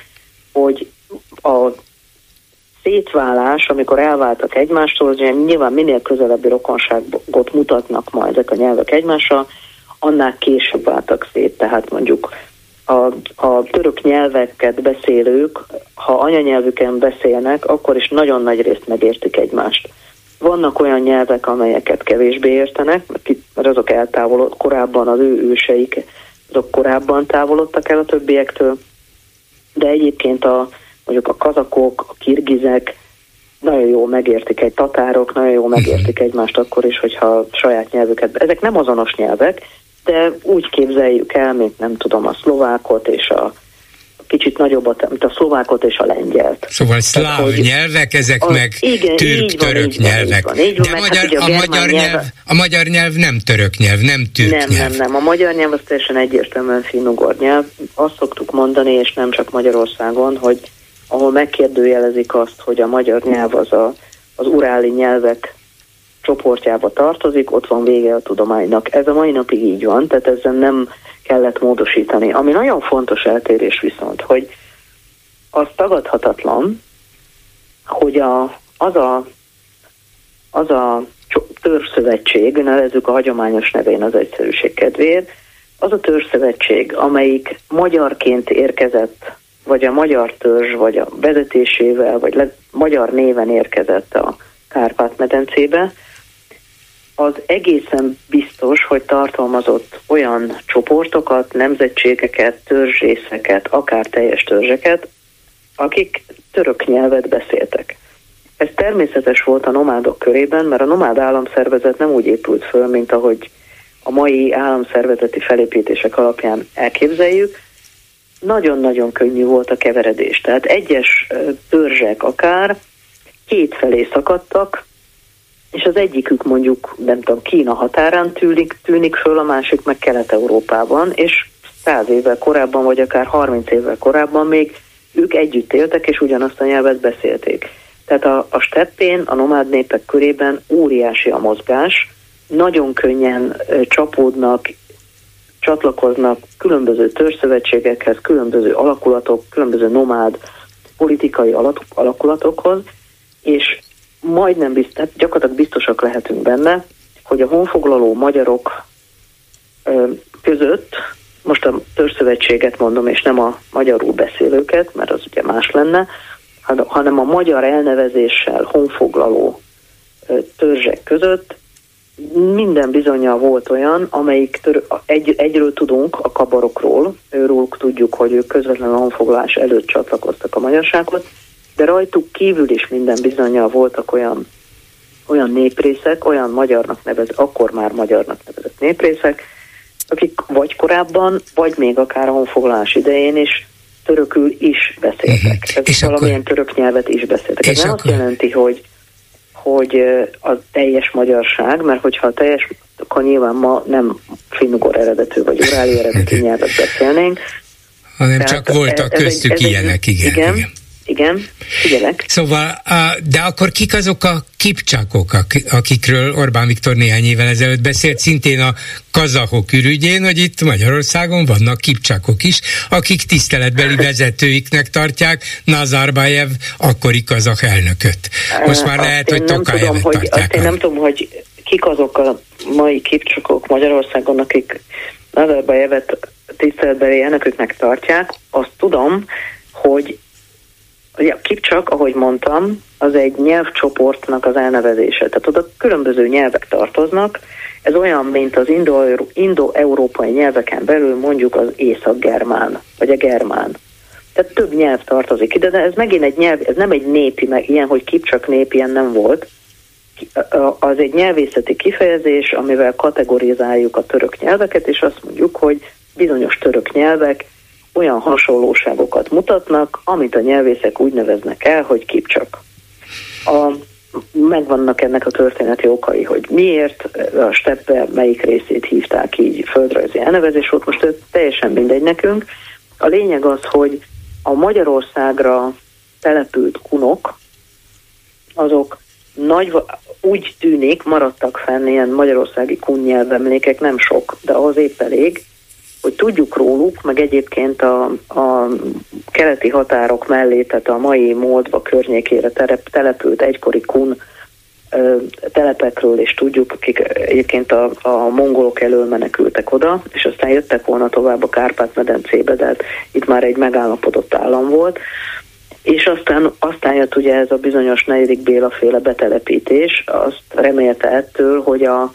hogy a szétválás, amikor elváltak egymástól, ugye nyilván minél közelebbi rokonságot mutatnak majd ezek a nyelvek egymással, annál később váltak szét, tehát mondjuk a, a török nyelveket beszélők, ha anyanyelvüken beszélnek, akkor is nagyon nagy részt megértik egymást. Vannak olyan nyelvek, amelyeket kevésbé értenek, mert azok eltávolod, korábban az ő őseik, azok korábban távolodtak el a többiektől, de egyébként a, mondjuk a kazakok, a kirgizek nagyon jól megértik egy tatárok, nagyon jól megértik egymást akkor is, hogyha saját nyelvüket. Ezek nem azonos nyelvek, de úgy képzeljük el, mint nem tudom, a szlovákot és a kicsit nagyobbat, mint a szlovákot és a lengyelt. Szóval szláv Tehát, nyelvek, ezek az, meg türk-török nyelvek. Van, van, De magyar, hát, a, a, magyar nyelv, a magyar nyelv nem török nyelv, nem türk nem, nyelv. Nem, nem, a magyar nyelv az teljesen egyértelműen finnugor nyelv. Azt szoktuk mondani, és nem csak Magyarországon, hogy ahol megkérdőjelezik azt, hogy a magyar nyelv az a, az uráli nyelvek csoportjába tartozik, ott van vége a tudománynak. Ez a mai napig így van, tehát ezen nem kellett módosítani. Ami nagyon fontos eltérés viszont, hogy az tagadhatatlan, hogy a, az a, az a törzszövetség, nevezzük a hagyományos nevén az egyszerűség kedvéért, az a törzszövetség, amelyik magyarként érkezett, vagy a magyar törzs, vagy a vezetésével, vagy le, magyar néven érkezett a Kárpát-medencébe, az egészen biztos, hogy tartalmazott olyan csoportokat, nemzetségeket, törzsészeket, akár teljes törzseket, akik török nyelvet beszéltek. Ez természetes volt a nomádok körében, mert a nomád államszervezet nem úgy épült föl, mint ahogy a mai államszervezeti felépítések alapján elképzeljük. Nagyon-nagyon könnyű volt a keveredés. Tehát egyes törzsek akár két felé szakadtak, és az egyikük mondjuk, nem tudom, Kína határán tűnik, tűnik föl, a másik meg Kelet-Európában, és száz évvel korábban, vagy akár 30 évvel korábban még ők együtt éltek, és ugyanazt a nyelvet beszélték. Tehát a, a steppén, a nomád népek körében óriási a mozgás, nagyon könnyen csapódnak, csatlakoznak különböző törzszövetségekhez, különböző alakulatok, különböző nomád politikai alakulatokhoz, és majdnem biztos, gyakorlatilag biztosak lehetünk benne, hogy a honfoglaló magyarok között, most a törzszövetséget mondom, és nem a magyarul beszélőket, mert az ugye más lenne, hanem a magyar elnevezéssel honfoglaló törzsek között minden bizonyal volt olyan, amelyik tör, egy, egyről tudunk a kabarokról, őről tudjuk, hogy ők közvetlenül a honfoglalás előtt csatlakoztak a magyarsághoz, de rajtuk kívül is minden bizonyal voltak olyan, olyan néprészek, olyan magyarnak nevezett, akkor már magyarnak nevezett néprészek, akik vagy korábban, vagy még akár a honfoglalás idején is törökül is beszéltek. Uh-huh. Ez és valamilyen akkor... török nyelvet is beszéltek. Ez nem akkor... azt jelenti, hogy hogy a teljes magyarság, mert hogyha a teljes, akkor nyilván ma nem finnugor eredetű vagy uráli eredetű nyelvet beszélnénk. Hanem Tehát csak voltak ez, köztük ez egy, ilyenek, igen. igen. igen. Igen, figyelek. Szóval, de akkor kik azok a kipcsákok, akikről Orbán Viktor néhány évvel ezelőtt beszélt, szintén a kazahok ürügyén, hogy itt Magyarországon vannak kipcsákok is, akik tiszteletbeli vezetőiknek tartják Nazarbayev akkori kazak elnököt. Most már lehet, hogy Tokájevet tartják. Azt én nem tudom, hogy kik azok a mai kipcsakok Magyarországon, akik Nazarbayevet tiszteletbeli elnöküknek tartják. Azt tudom, hogy a Kipcsak, ahogy mondtam, az egy nyelvcsoportnak az elnevezése. Tehát oda különböző nyelvek tartoznak. Ez olyan, mint az indo-európai nyelveken belül mondjuk az észak-germán, vagy a germán. Tehát több nyelv tartozik ide, de ez megint egy nyelv, ez nem egy népi, meg ilyen, hogy Kipcsak nép, ilyen nem volt, az egy nyelvészeti kifejezés, amivel kategorizáljuk a török nyelveket, és azt mondjuk, hogy bizonyos török nyelvek olyan hasonlóságokat mutatnak, amit a nyelvészek úgy neveznek el, hogy kipcsak. A, megvannak ennek a történeti okai, hogy miért a steppe melyik részét hívták így földrajzi elnevezés volt, most ez teljesen mindegy nekünk. A lényeg az, hogy a Magyarországra települt kunok, azok nagy, úgy tűnik, maradtak fenn ilyen magyarországi kun nyelvemlékek, nem sok, de az épp elég, hogy tudjuk róluk, meg egyébként a, a keleti határok mellé, tehát a mai Moldva környékére terep, települt egykori kun telepekről, és tudjuk, akik egyébként a, a mongolok elől menekültek oda, és aztán jöttek volna tovább a Kárpát-medencébe, de hát itt már egy megállapodott állam volt. És aztán, aztán jött ugye ez a bizonyos negyedik Béla féle betelepítés, azt remélte ettől, hogy a,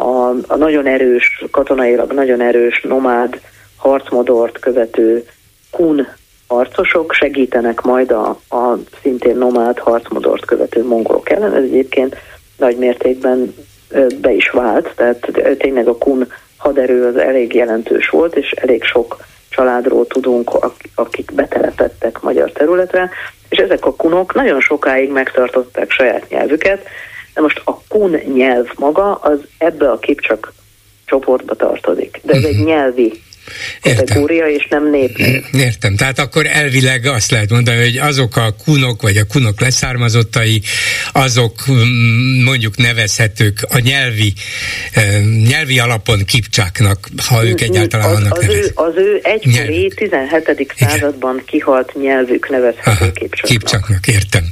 a, a nagyon erős, katonailag nagyon erős nomád harcmodort követő kun harcosok segítenek majd a, a szintén nomád harcmodort követő mongolok ellen. Ez egyébként nagy mértékben be is vált, tehát tényleg a kun haderő az elég jelentős volt, és elég sok családról tudunk, akik betelepettek magyar területre, és ezek a kunok nagyon sokáig megtartották saját nyelvüket, de most a kun nyelv maga az ebbe a kipcsak csoportba tartozik, de ez egy mhm. nyelvi kategória, és nem nép. Értem, tehát akkor elvileg azt lehet mondani, hogy azok a kunok, vagy a kunok leszármazottai, azok mm, mondjuk nevezhetők a nyelvi, eh, nyelvi alapon kipcsáknak, ha ők egyáltalán az, annak az, ő, az ő egykori 17. században kihalt nyelvük nevezhető kipcsáknak. Kipcsáknak, értem.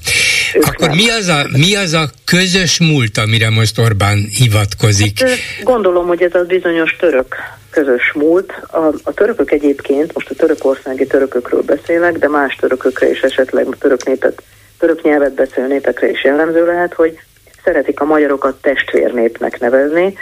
Ők akkor mi az, a, mi az a közös múlt, amire most Orbán hivatkozik? Hát, gondolom, hogy ez az bizonyos török közös múlt. A, a törökök egyébként, most a törökországi törökökről beszélek, de más törökökre is esetleg török, népet, török nyelvet beszélő népekre is jellemző lehet, hogy szeretik a magyarokat testvérnépnek nevezni.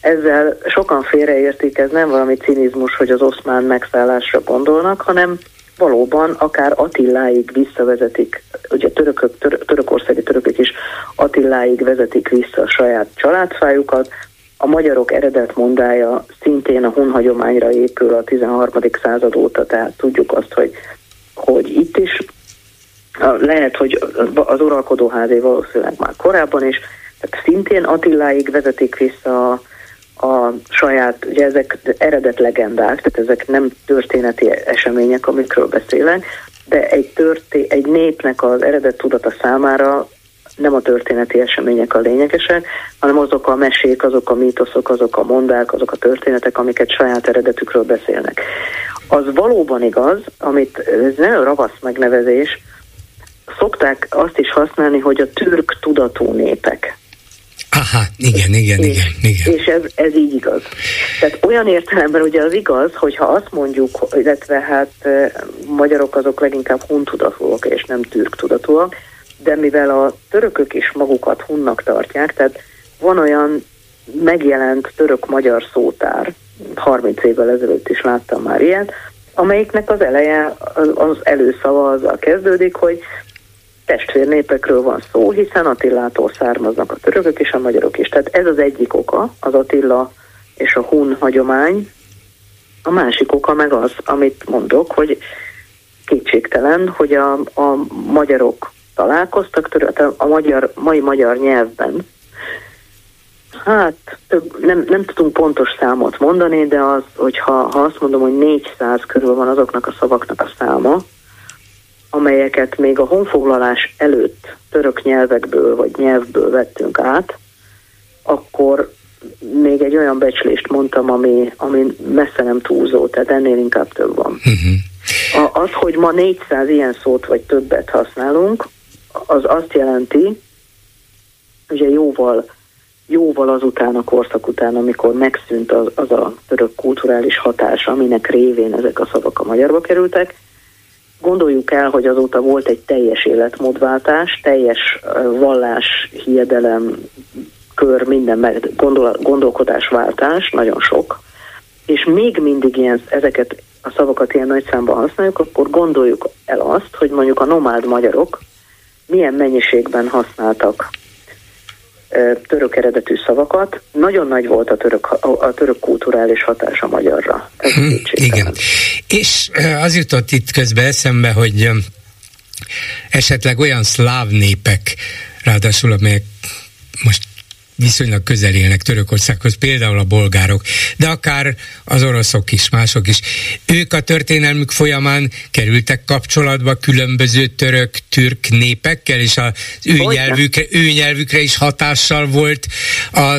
Ezzel sokan félreértik, ez nem valami cinizmus, hogy az oszmán megszállásra gondolnak, hanem valóban akár Attiláig visszavezetik, ugye törökök, török, törökországi törökök is Attiláig vezetik vissza a saját családfájukat, a magyarok eredet mondája szintén a hun hagyományra épül a 13. század óta, tehát tudjuk azt, hogy, hogy itt is lehet, hogy az uralkodóházé valószínűleg már korábban is, tehát szintén Attiláig vezetik vissza a, a saját, ugye ezek eredet legendák, tehát ezek nem történeti események, amikről beszélek, de egy, történ- egy népnek az eredet tudata számára nem a történeti események a lényegesek, hanem azok a mesék, azok a mítoszok, azok a mondák, azok a történetek, amiket saját eredetükről beszélnek. Az valóban igaz, amit ez nagyon ravasz megnevezés, szokták azt is használni, hogy a türk tudatú népek. Aha, igen, igen, és, igen, igen. És ez, ez így igaz. Tehát olyan értelemben ugye az igaz, hogyha azt mondjuk, illetve hát magyarok azok leginkább huntudatúak és nem türk tudatúak, de mivel a törökök is magukat hunnak tartják, tehát van olyan megjelent török-magyar szótár, 30 évvel ezelőtt is láttam már ilyet, amelyiknek az eleje, az előszava azzal kezdődik, hogy testvérnépekről van szó, hiszen Attilától származnak a törökök és a magyarok is. Tehát ez az egyik oka, az Attila és a hun hagyomány. A másik oka meg az, amit mondok, hogy kétségtelen, hogy a, a magyarok találkoztak, a magyar, mai magyar nyelvben. Hát nem, nem tudunk pontos számot mondani, de az, hogyha ha azt mondom, hogy 400 körül van azoknak a szavaknak a száma, amelyeket még a honfoglalás előtt török nyelvekből vagy nyelvből vettünk át, akkor még egy olyan becslést mondtam, ami, ami messze nem túlzó, tehát ennél inkább több van. Uh-huh. A, az, hogy ma 400 ilyen szót vagy többet használunk, az azt jelenti, ugye jóval, jóval azután a korszak után, amikor megszűnt az, az a török kulturális hatás, aminek révén ezek a szavak a magyarba kerültek, Gondoljuk el, hogy azóta volt egy teljes életmódváltás, teljes vallás, hiedelem, kör, minden meg, gondol, gondolkodásváltás, nagyon sok, és még mindig ilyen, ezeket a szavakat ilyen nagy számban használjuk, akkor gondoljuk el azt, hogy mondjuk a nomád magyarok milyen mennyiségben használtak török eredetű szavakat. Nagyon nagy volt a török, a, török kulturális hatás a magyarra. Ez hm, igen. És az jutott itt közben eszembe, hogy esetleg olyan szláv népek, ráadásul amelyek most viszonylag közel élnek Törökországhoz, például a bolgárok, de akár az oroszok is, mások is. Ők a történelmük folyamán kerültek kapcsolatba különböző török, türk népekkel, és az ő nyelvükre, ő nyelvükre is hatással volt a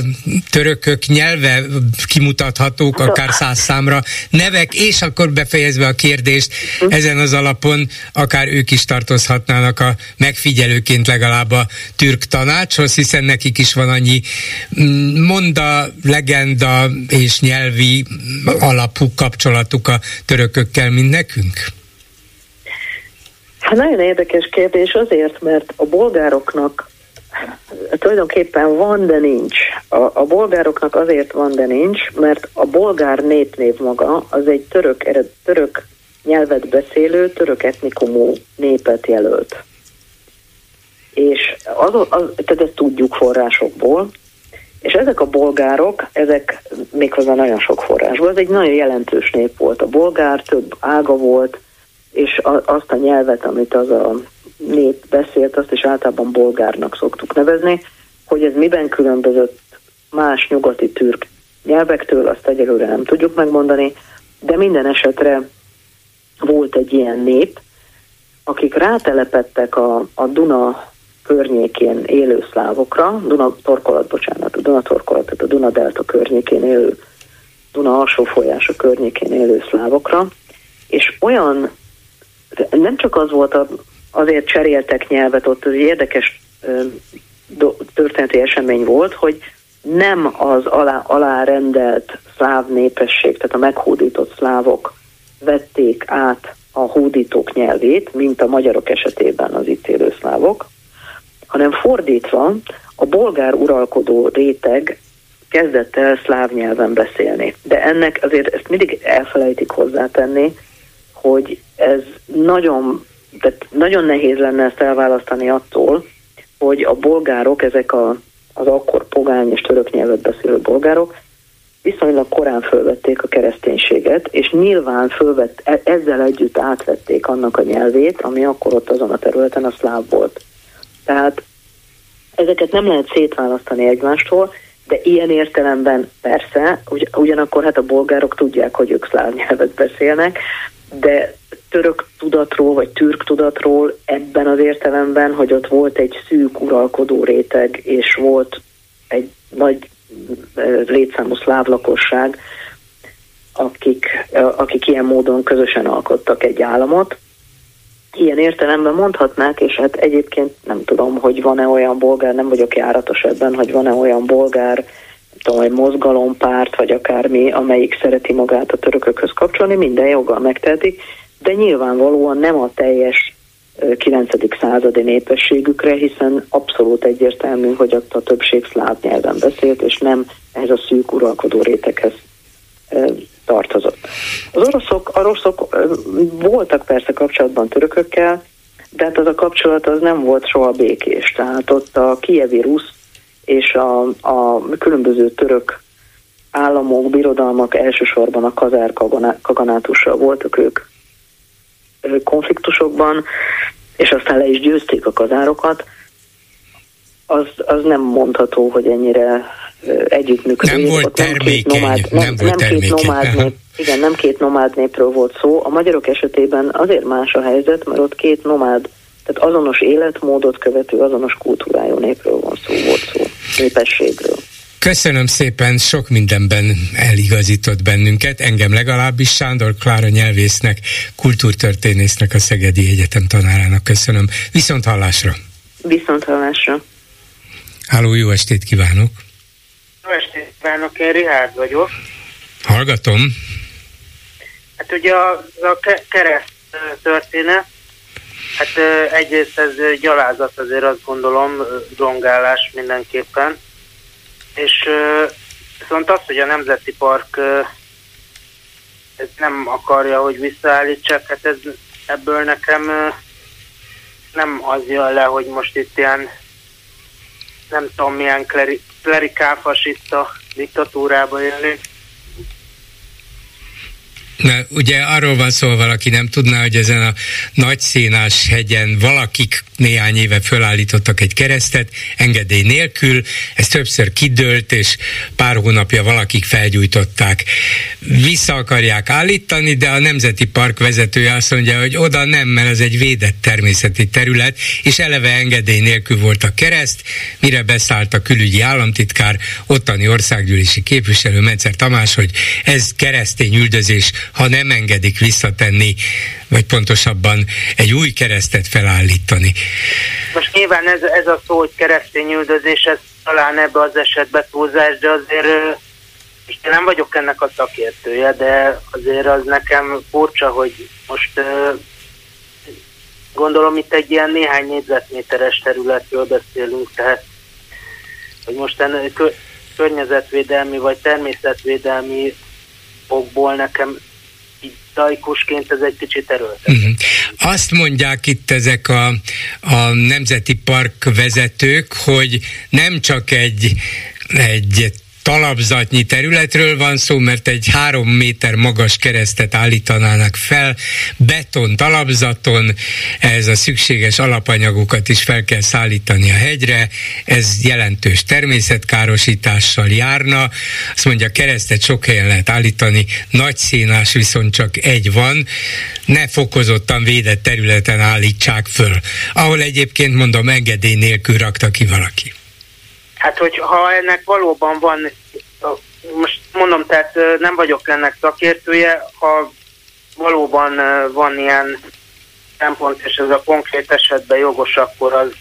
törökök nyelve kimutathatók, hát akár száz számra nevek, és akkor befejezve a kérdést, ezen az alapon akár ők is tartozhatnának a megfigyelőként legalább a türk tanácshoz, hiszen nekik is van annyi monda, legenda és nyelvi alapú kapcsolatuk a törökökkel, mint nekünk? Hát nagyon érdekes kérdés azért, mert a bolgároknak tulajdonképpen van, de nincs. A, a bolgároknak azért van, de nincs, mert a bolgár népnév maga az egy török, török nyelvet beszélő, török etnikumú népet jelölt. És az, az, tehát ezt tudjuk forrásokból, és ezek a bolgárok, ezek méghozzá nagyon sok forrásból, ez egy nagyon jelentős nép volt. A bolgár több ága volt, és azt a nyelvet, amit az a nép beszélt, azt is általában bolgárnak szoktuk nevezni, hogy ez miben különbözött más nyugati türk nyelvektől, azt egyelőre nem tudjuk megmondani, de minden esetre volt egy ilyen nép, akik rátelepettek a, a Duna környékén élő szlávokra, Duna torkolat, bocsánat, a Duna torkolat, tehát a Duna delta környékén élő, Duna alsó folyása környékén élő szlávokra, és olyan, nem csak az volt, a, azért cseréltek nyelvet, ott az érdekes történeti esemény volt, hogy nem az alá, alárendelt szláv népesség, tehát a meghódított szlávok vették át a hódítók nyelvét, mint a magyarok esetében az itt élő szlávok, hanem fordítva a bolgár uralkodó réteg kezdett el szláv nyelven beszélni. De ennek azért ezt mindig elfelejtik hozzátenni, hogy ez nagyon, tehát nagyon nehéz lenne ezt elválasztani attól, hogy a bolgárok, ezek a, az akkor pogány és török nyelvet beszélő bolgárok viszonylag korán fölvették a kereszténységet, és nyilván fölvett, e, ezzel együtt átvették annak a nyelvét, ami akkor ott azon a területen a szláv volt. Tehát ezeket nem lehet szétválasztani egymástól, de ilyen értelemben persze, ugy, ugyanakkor hát a bolgárok tudják, hogy ők szláv nyelvet beszélnek, de török tudatról, vagy türk tudatról ebben az értelemben, hogy ott volt egy szűk uralkodó réteg, és volt egy nagy létszámú szláv lakosság, akik, akik ilyen módon közösen alkottak egy államot, ilyen értelemben mondhatnák, és hát egyébként nem tudom, hogy van-e olyan bolgár, nem vagyok járatos ebben, hogy van-e olyan bolgár, tudom, mozgalompárt, vagy akármi, amelyik szereti magát a törökökhöz kapcsolni, minden joggal megtehetik, de nyilvánvalóan nem a teljes 9. századi népességükre, hiszen abszolút egyértelmű, hogy ott a többség szláv nyelven beszélt, és nem ez a szűk uralkodó réteghez tartozott. Az oroszok, oroszok voltak persze kapcsolatban törökökkel, de hát az a kapcsolat az nem volt soha békés. Tehát ott a kievi rusz és a, a különböző török államok, birodalmak elsősorban a kazár kaganátussal voltak ők konfliktusokban, és aztán le is győzték a kazárokat, az, az nem mondható, hogy ennyire együttműködés. Nem volt termékeny. Nem, nomád, nem, nem, volt nem termékeny. Két nomád nép, igen, nem két nomád népről volt szó. A magyarok esetében azért más a helyzet, mert ott két nomád, tehát azonos életmódot követő, azonos kultúrájú népről van szó, volt szó, népességről. Köszönöm szépen, sok mindenben eligazított bennünket, engem legalábbis Sándor Klára nyelvésznek, kultúrtörténésznek, a Szegedi Egyetem tanárának köszönöm. Viszont hallásra! Viszont hallásra! Háló, jó estét kívánok! Jó estét kívánok, én Rihárd vagyok. Hallgatom. Hát ugye a, a kereszt történet, hát egyrészt ez gyalázat azért azt gondolom, rongálás mindenképpen, és viszont az, hogy a Nemzeti Park ez nem akarja, hogy visszaállítsák, hát ez, ebből nekem nem az jön le, hogy most itt ilyen nem tudom milyen kleri, klerikálfasiszta diktatúrába élnék. Na, ugye arról van szó, valaki nem tudná, hogy ezen a nagy szénás hegyen valakik néhány éve fölállítottak egy keresztet, engedély nélkül, ez többször kidőlt, és pár hónapja valakik felgyújtották. Vissza akarják állítani, de a Nemzeti Park vezetője azt mondja, hogy oda nem, mert ez egy védett természeti terület, és eleve engedély nélkül volt a kereszt, mire beszállt a külügyi államtitkár, ottani országgyűlési képviselő Mencer Tamás, hogy ez keresztény üldözés, ha nem engedik visszatenni, vagy pontosabban egy új keresztet felállítani. Most nyilván ez, ez a szó, hogy keresztény üldözés, ez talán ebbe az esetben túlzás, de azért és én nem vagyok ennek a szakértője, de azért az nekem furcsa, hogy most gondolom itt egy ilyen néhány négyzetméteres területről beszélünk, tehát hogy most ennek környezetvédelmi vagy természetvédelmi okból nekem laikusként ez egy kicsit erőltetett. Uh-huh. Azt mondják itt ezek a, a nemzeti park vezetők, hogy nem csak egy, egy talapzatnyi területről van szó, mert egy három méter magas keresztet állítanának fel, beton talapzaton, ez a szükséges alapanyagokat is fel kell szállítani a hegyre, ez jelentős természetkárosítással járna, azt mondja, keresztet sok helyen lehet állítani, nagy szénás viszont csak egy van, ne fokozottan védett területen állítsák föl, ahol egyébként mondom engedély nélkül rakta ki valaki. Hát, hogy ha ennek valóban van, most mondom, tehát nem vagyok ennek szakértője, ha valóban van ilyen szempont, és ez a konkrét esetben jogos, akkor az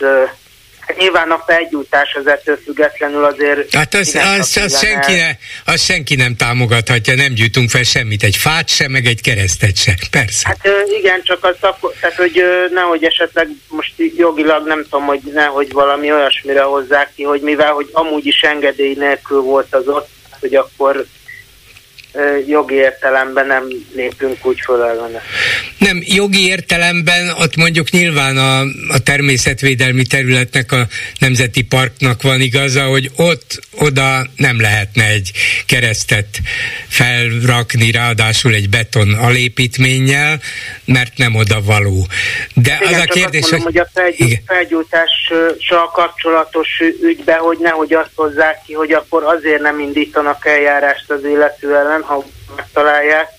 nyilván a felgyújtás az ettől függetlenül azért... Hát az, az, az, senki ne, az senki nem támogathatja, nem gyújtunk fel semmit, egy fát sem, meg egy keresztet sem, persze. Hát igen, csak az, tehát hogy nehogy esetleg most jogilag nem tudom, hogy nehogy valami olyasmire hozzák ki, hogy mivel, hogy amúgy is engedély nélkül volt az ott, hogy akkor jogi értelemben nem lépünk úgy föl ellene. Nem, jogi értelemben ott mondjuk nyilván a, a természetvédelmi területnek, a nemzeti parknak van igaza, hogy ott oda nem lehetne egy keresztet felrakni, ráadásul egy beton alépítménnyel, mert nem oda való. De Igen, az a kérdés, mondom, hogy, hogy a felgyú, felgyújtással kapcsolatos ügybe, hogy nehogy azt hozzák ki, hogy akkor azért nem indítanak eljárást az illető ellen, ha megtalálják,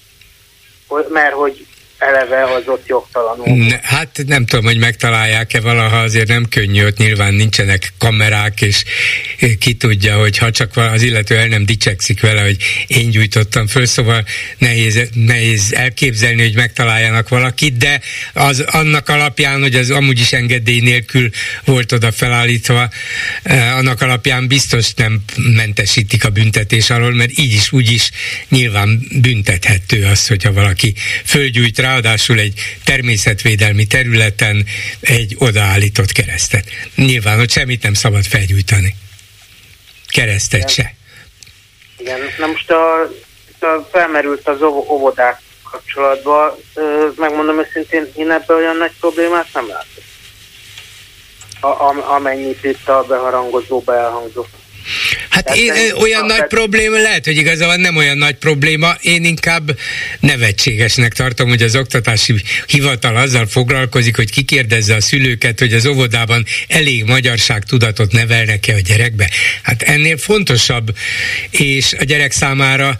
mert hogy eleve az ott jogtalanul. Ne, hát nem tudom, hogy megtalálják-e valaha, azért nem könnyű, ott nyilván nincsenek kamerák, és ki tudja, hogy ha csak az illető el nem dicsekszik vele, hogy én gyújtottam föl, szóval nehéz, nehéz elképzelni, hogy megtaláljanak valakit, de az annak alapján, hogy az amúgy is engedély nélkül volt oda felállítva, eh, annak alapján biztos nem mentesítik a büntetés alól, mert így is, úgy is nyilván büntethető az, hogyha valaki fölgyújt rá, ráadásul egy természetvédelmi területen egy odaállított keresztet. Nyilván, hogy semmit nem szabad felgyújtani. Keresztet Igen. se. Igen, na most a, a felmerült az óvodák kapcsolatban, megmondom őszintén, én ebben olyan nagy problémát nem látok. A, a, amennyit itt a beharangozóba elhangzott. Hát én, olyan nagy probléma, lehet, hogy igazából nem olyan nagy probléma, én inkább nevetségesnek tartom, hogy az oktatási hivatal azzal foglalkozik, hogy kikérdezze a szülőket, hogy az óvodában elég magyarság tudatot nevelnek-e a gyerekbe. Hát ennél fontosabb, és a gyerek számára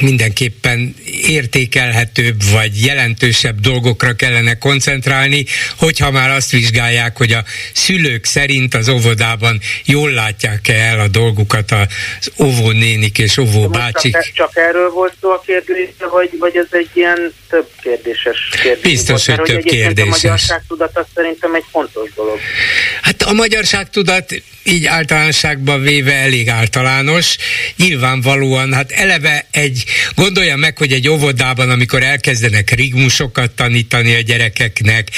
mindenképpen értékelhetőbb vagy jelentősebb dolgokra kellene koncentrálni, hogyha már azt vizsgálják, hogy a szülők szerint az óvodában jól látják-e el a dolgukat az óvónénik és óvóbácsik. Csak, csak erről volt szó a kérdés, vagy, vagy ez egy ilyen több kérdéses kérdés? Biztos, volt, hogy több kérdéses. A magyarságtudat az szerintem egy fontos dolog. Hát a magyarságtudat így általánosságban véve elég általános. Nyilvánvalóan, hát eleve egy, gondolja meg, hogy egy óvodában, amikor elkezdenek rigmusokat tanítani a gyerekeknek,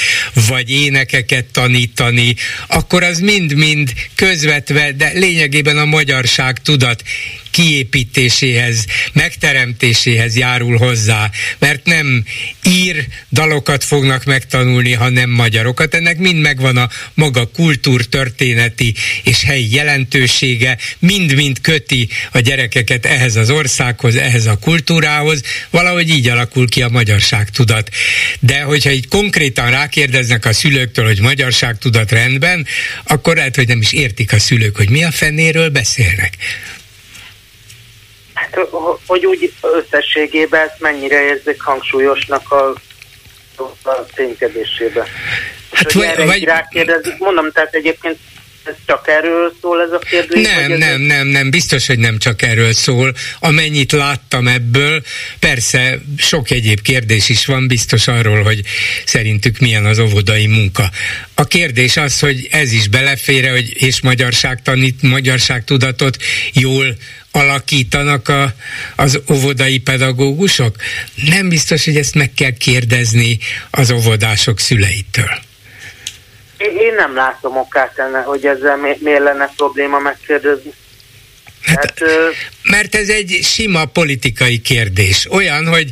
vagy énekeket tanítani, akkor az mind-mind közvetve, de lényegében a magyarság tudat kiépítéséhez, megteremtéséhez járul hozzá, mert nem ír dalokat fognak megtanulni, hanem magyarokat. Ennek mind megvan a maga kultúrtörténeti és helyi jelentősége, mind-mind köti a gyerekeket ehhez az országhoz, ehhez a kultúrához, valahogy így alakul ki a magyarság tudat. De hogyha így konkrétan rákérdeznek a szülőktől, hogy magyarság tudat rendben, akkor lehet, hogy nem is értik a szülők, hogy mi a fennéről beszélnek. Hát, hogy úgy összességében ezt mennyire érzik hangsúlyosnak a, a ténykedésében. Hát, vagy, erre vagy... rákérdezik, mondom, tehát egyébként ez csak erről szól ez a kérdés? Nem, nem, nem, nem, nem, biztos, hogy nem csak erről szól. Amennyit láttam ebből, persze sok egyéb kérdés is van, biztos arról, hogy szerintük milyen az óvodai munka. A kérdés az, hogy ez is belefére, hogy és magyarság tanít, magyarság tudatot jól alakítanak a, az óvodai pedagógusok? Nem biztos, hogy ezt meg kell kérdezni az óvodások szüleitől. Én nem látom okát ennek, hogy ezzel mi, miért lenne probléma megkérdezni. Hát, mert ez egy sima politikai kérdés. Olyan, hogy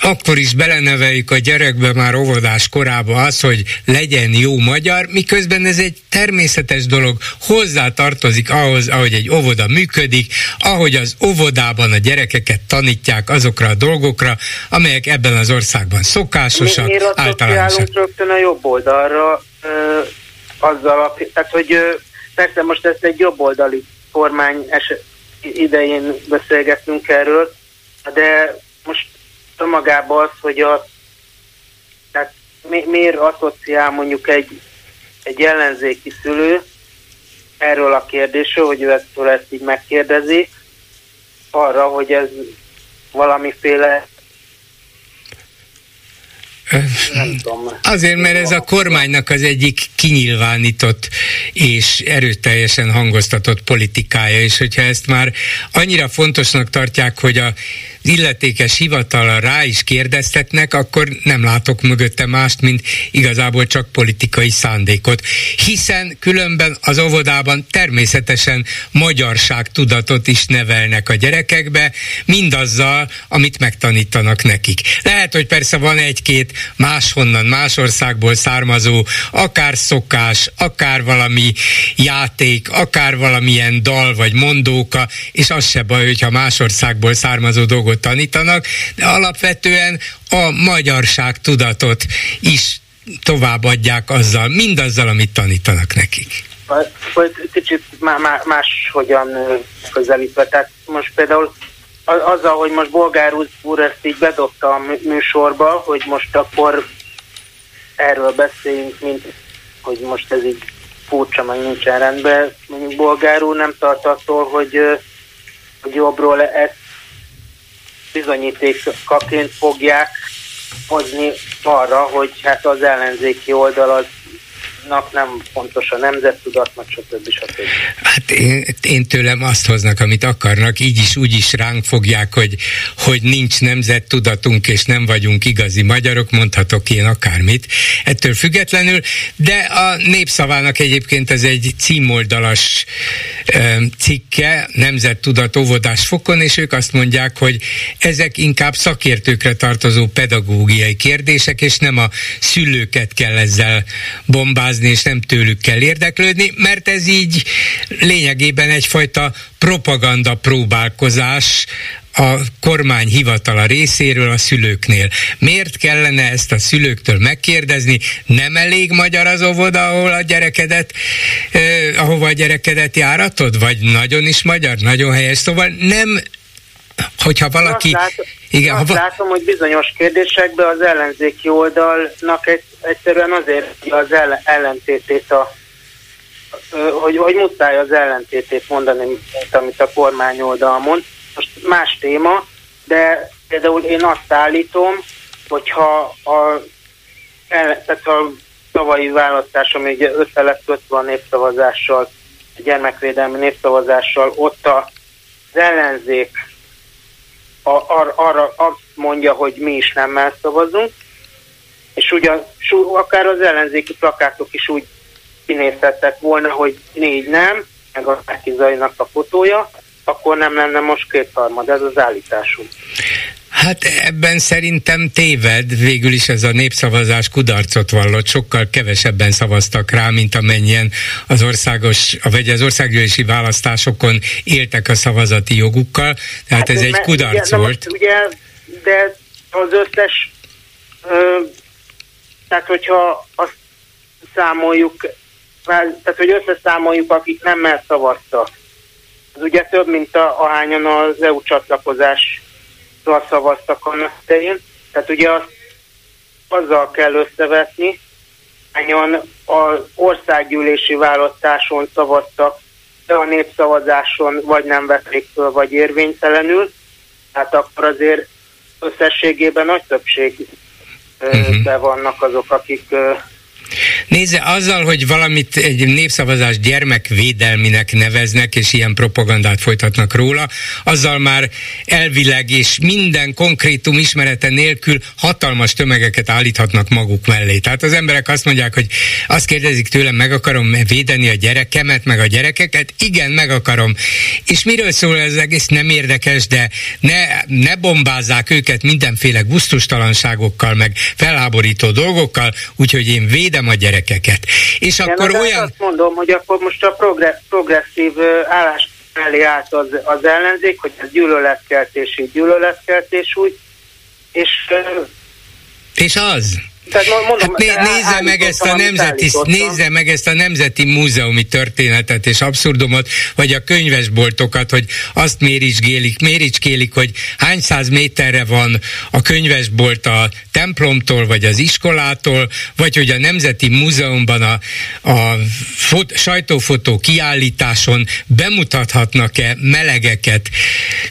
akkor is beleneveljük a gyerekbe már óvodás korába az, hogy legyen jó magyar, miközben ez egy természetes dolog, hozzá tartozik ahhoz, ahogy egy óvoda működik, ahogy az óvodában a gyerekeket tanítják azokra a dolgokra, amelyek ebben az országban szokásosak, mi, általánosak. rögtön a jobb oldalra ö, azzal, tehát hogy ö, persze most ezt egy jobboldali kormány eset, idején beszélgettünk erről, de most magában az, hogy a, tehát mi, miért asszociál mondjuk egy, egy ellenzéki szülő erről a kérdésről, hogy ő ezt, ezt így megkérdezi, arra, hogy ez valamiféle Azért, mert ez a kormánynak az egyik kinyilvánított és erőteljesen hangoztatott politikája, és hogyha ezt már annyira fontosnak tartják, hogy a illetékes hivatalra rá is kérdeztetnek, akkor nem látok mögötte mást, mint igazából csak politikai szándékot. Hiszen különben az óvodában természetesen magyarság tudatot is nevelnek a gyerekekbe, mindazzal, amit megtanítanak nekik. Lehet, hogy persze van egy-két máshonnan, más országból származó, akár szokás, akár valami játék, akár valamilyen dal vagy mondóka, és az se baj, hogyha más országból származó dolgot tanítanak, de alapvetően a magyarság tudatot is továbbadják azzal, mindazzal, amit tanítanak nekik. Vagy kicsit máshogyan közelítve. Tehát most például azzal, hogy most Bolgár úr ezt így bedobta a műsorba, hogy most akkor erről beszéljünk, mint hogy most ez így furcsa, meg nincsen rendben. Mondjuk Bolgár úr nem tart attól, hogy, hogy jobbról ezt bizonyítékaként fogják hozni arra, hogy hát az ellenzéki oldal az nem fontos a nemzettudat, meg stb. stb. Hát én, én tőlem azt hoznak, amit akarnak, így is úgy is ránk fogják, hogy, hogy nincs nemzettudatunk, és nem vagyunk igazi magyarok, mondhatok én akármit. Ettől függetlenül, de a népszavának egyébként ez egy címoldalas cikke, nemzettudat óvodás fokon, és ők azt mondják, hogy ezek inkább szakértőkre tartozó pedagógiai kérdések, és nem a szülőket kell ezzel bombázni, magyarázni, és nem tőlük kell érdeklődni, mert ez így lényegében egyfajta propaganda próbálkozás a kormány hivatala részéről a szülőknél. Miért kellene ezt a szülőktől megkérdezni? Nem elég magyar az óvoda, ahol a gyerekedet, eh, ahova a gyerekedet járatod? Vagy nagyon is magyar, nagyon helyes. Szóval nem hogyha valaki... Azt látom, igen, azt ha... látom, hogy bizonyos kérdésekben az ellenzéki oldalnak egy, egyszerűen azért az ellen, ellentétét a hogy, hogy muszáj az ellentétét mondani, mint amit a kormány oldal mond. Most más téma, de például én azt állítom, hogyha a, tehát a tavalyi választás, ami ugye össze lett kötve a népszavazással, a gyermekvédelmi népszavazással, ott az ellenzék ar, arra azt mondja, hogy mi is nem szavazunk, és ugyan akár az ellenzéki plakátok is úgy kinézhettek volna, hogy négy nem, meg a Zajnak a fotója, akkor nem lenne most kétharmad, ez az állításunk. Hát ebben szerintem téved, végül is ez a népszavazás kudarcot vallott, sokkal kevesebben szavaztak rá, mint amennyien az országos, vagy az országgyűlési választásokon éltek a szavazati jogukkal, tehát hát ez egy kudarc ugye, volt. Ugye, de az összes, ö, tehát hogyha azt számoljuk, tehát hogy összeszámoljuk, akik nem szavaztak, az ugye több, mint a, ahányan az EU csatlakozás szavaztak annak idején. Tehát ugye azt azzal kell összevetni, hányan az országgyűlési választáson szavaztak, de a népszavazáson vagy nem vették föl, vagy érvénytelenül. Tehát akkor azért összességében nagy többség uh-huh. vannak azok, akik Nézze, azzal, hogy valamit egy népszavazás gyermekvédelminek neveznek, és ilyen propagandát folytatnak róla, azzal már elvileg és minden konkrétum ismerete nélkül hatalmas tömegeket állíthatnak maguk mellé. Tehát az emberek azt mondják, hogy azt kérdezik tőlem, meg akarom védeni a gyerekemet, meg a gyerekeket, igen, meg akarom. És miről szól ez egész nem érdekes, de ne, ne bombázzák őket mindenféle gusztustalanságokkal, meg felháborító dolgokkal, úgyhogy én védem a gyerekeket. És Igen, akkor olyan... Azt mondom, hogy akkor most a progre- progresszív állás mellé állt az, az ellenzék, hogy ez gyűlöletkeltés, így gyűlöletkeltés úgy, és... És az? Tehát mondom, hát né, nézze meg ezt a nemzeti, nézze meg ezt a nemzeti múzeumi történetet és abszurdumot, vagy a könyvesboltokat, hogy azt méricskélik, méricskélik, hogy hány száz méterre van a könyvesbolt a templomtól, vagy az iskolától, vagy hogy a Nemzeti Múzeumban a, a fot, sajtófotó kiállításon bemutathatnak-e melegeket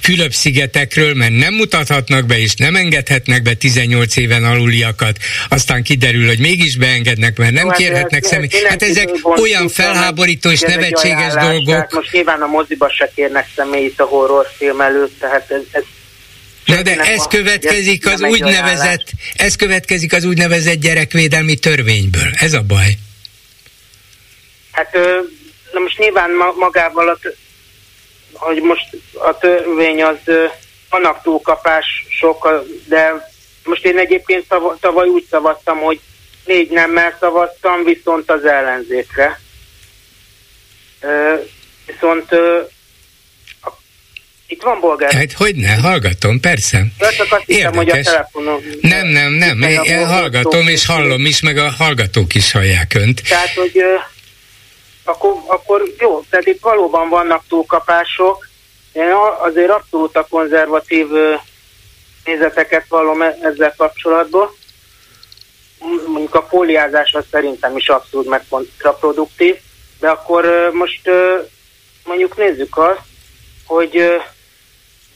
Fülöp-szigetekről, mert nem mutathatnak be, és nem engedhetnek be 18 éven aluliakat. Az aztán kiderül, hogy mégis beengednek, mert nem hát, kérhetnek személy. Hát ezek olyan felháborító és nevetséges dolgok. Tehát most nyilván a moziba se kérnek személyt a horrorfilm előtt, tehát ez, ez Na de ez következik az úgynevezett, ez következik az úgynevezett gyerekvédelmi törvényből. Ez a baj. Hát na most nyilván magával, a, hogy most a törvény az vannak túlkapások, de most én egyébként tavaly úgy szavaztam, hogy négy nemmel szavaztam, viszont az ellenzékre. Viszont itt van bolgár. Hát hogy ne, hallgatom, persze. Ja, csak azt hiszem, hogy a telefonon... Nem, nem, nem, én, én hallgatom és hallom is, meg a hallgatók is hallják önt. Tehát, hogy akkor, akkor jó, tehát itt valóban vannak túlkapások. Én azért abszolút a konzervatív nézeteket vallom e- ezzel kapcsolatban. Mondjuk a fóliázás az szerintem is abszolút meg kontraproduktív, de akkor most mondjuk nézzük azt, hogy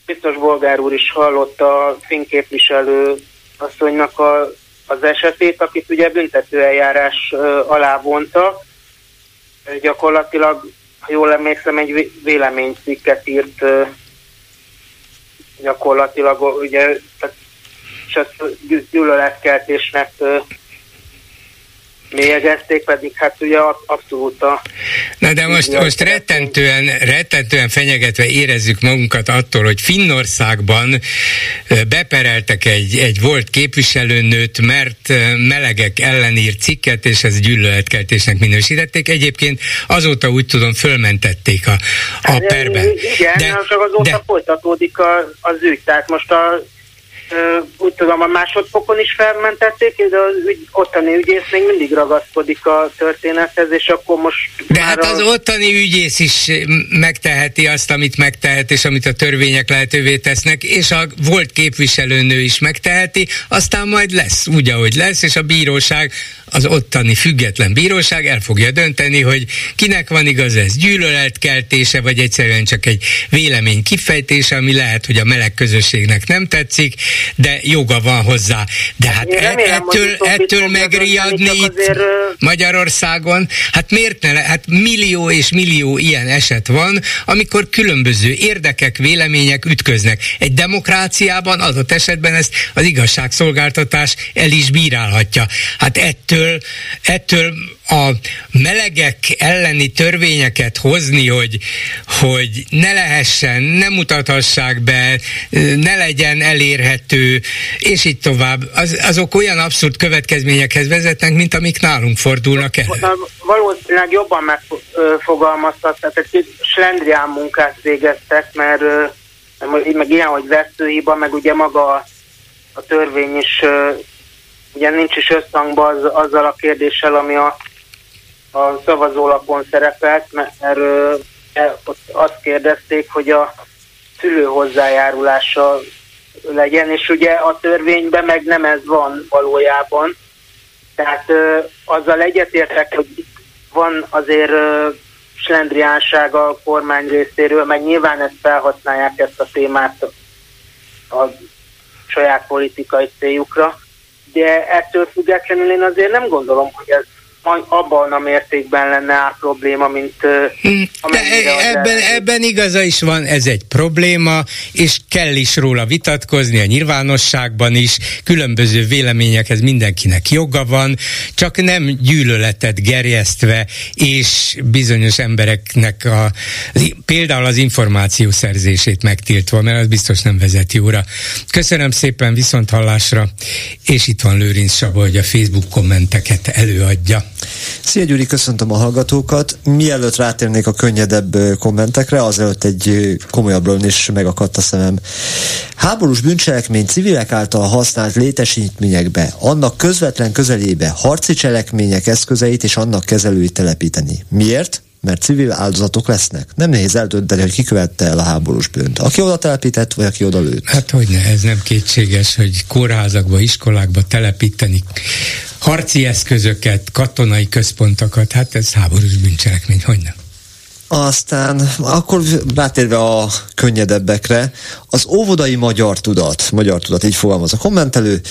biztos Bolgár úr is hallotta a fényképviselő asszonynak a, az esetét, akit ugye büntetőeljárás alá vonta. Gyakorlatilag, ha jól emlékszem, egy véleménycikket írt gyakorlatilag ugye tehát, és ezt gyűlöletkeltésnek mélyegezték, pedig hát ugye abszolút a... Na de most, most rettentően, rettentően fenyegetve érezzük magunkat attól, hogy Finnországban bepereltek egy, egy volt képviselőnőt, mert melegek ellen írt cikket, és ez gyűlöletkeltésnek minősítették. Egyébként azóta úgy tudom, fölmentették a, a hát, perben. Igen, de, csak azóta de, folytatódik a, az ügy. Tehát most a úgy tudom, a másodfokon is felmentették, de az ügy, ottani ügyész még mindig ragaszkodik a történethez, és akkor most... De hát az a... ottani ügyész is megteheti azt, amit megtehet, és amit a törvények lehetővé tesznek, és a volt képviselőnő is megteheti, aztán majd lesz úgy, ahogy lesz, és a bíróság, az ottani független bíróság el fogja dönteni, hogy kinek van igaz ez, gyűlöletkeltése, vagy egyszerűen csak egy vélemény kifejtése, ami lehet, hogy a meleg közösségnek nem tetszik, de joga van hozzá. De hát remélem, ettől, ettől megriadni itt azért... Magyarországon, hát miért ne? Hát millió és millió ilyen eset van, amikor különböző érdekek, vélemények ütköznek. Egy demokráciában adott esetben ezt az igazságszolgáltatás el is bírálhatja. Hát ettől, ettől a melegek elleni törvényeket hozni, hogy, hogy ne lehessen, ne mutathassák be, ne legyen elérhető, és így tovább, az, azok olyan abszurd következményekhez vezetnek, mint amik nálunk fordulnak el. Valószínűleg jobban megfogalmaztak, tehát egy slendrián munkát végeztek, mert meg ilyen, hogy veszőhiba, meg ugye maga a törvény is ugye nincs is összhangban az, azzal a kérdéssel, ami a, a szavazólapon szerepelt, mert ott azt kérdezték, hogy a szülő hozzájárulása legyen, és ugye a törvényben meg nem ez van valójában. Tehát ö, azzal egyetértek, hogy van azért ö, slendriánság a kormány részéről, meg nyilván ezt felhasználják ezt a témát a saját politikai céljukra, de ettől függetlenül én azért nem gondolom, hogy ez abban a mértékben lenne a probléma, mint hm, ebben, ebben igaza is van, ez egy probléma, és kell is róla vitatkozni a nyilvánosságban is, különböző véleményekhez mindenkinek joga van, csak nem gyűlöletet gerjesztve, és bizonyos embereknek a, például az információ szerzését megtiltva, mert az biztos nem vezet jóra. Köszönöm szépen, viszont hallásra, és itt van Lőrinc Saba, hogy a Facebook kommenteket előadja. Szia Gyuri, köszöntöm a hallgatókat. Mielőtt rátérnék a könnyedebb kommentekre, azelőtt egy komolyabbról is megakadt a szemem. Háborús bűncselekmény civilek által használt létesítményekbe, annak közvetlen közelébe harci cselekmények eszközeit és annak kezelőit telepíteni. Miért? Mert civil áldozatok lesznek. Nem nehéz eldönteni, hogy ki követte el a háborús bűnt. Aki oda telepített, vagy aki oda lőtt. Hát hogy ne, ez nem kétséges, hogy kórházakba, iskolákba telepíteni harci eszközöket, katonai központokat, hát ez háborús bűncselekmény, hogy nem? Aztán akkor rátérve a könnyedebbekre, az óvodai magyar tudat, magyar tudat, így fogalmaz a kommentelő,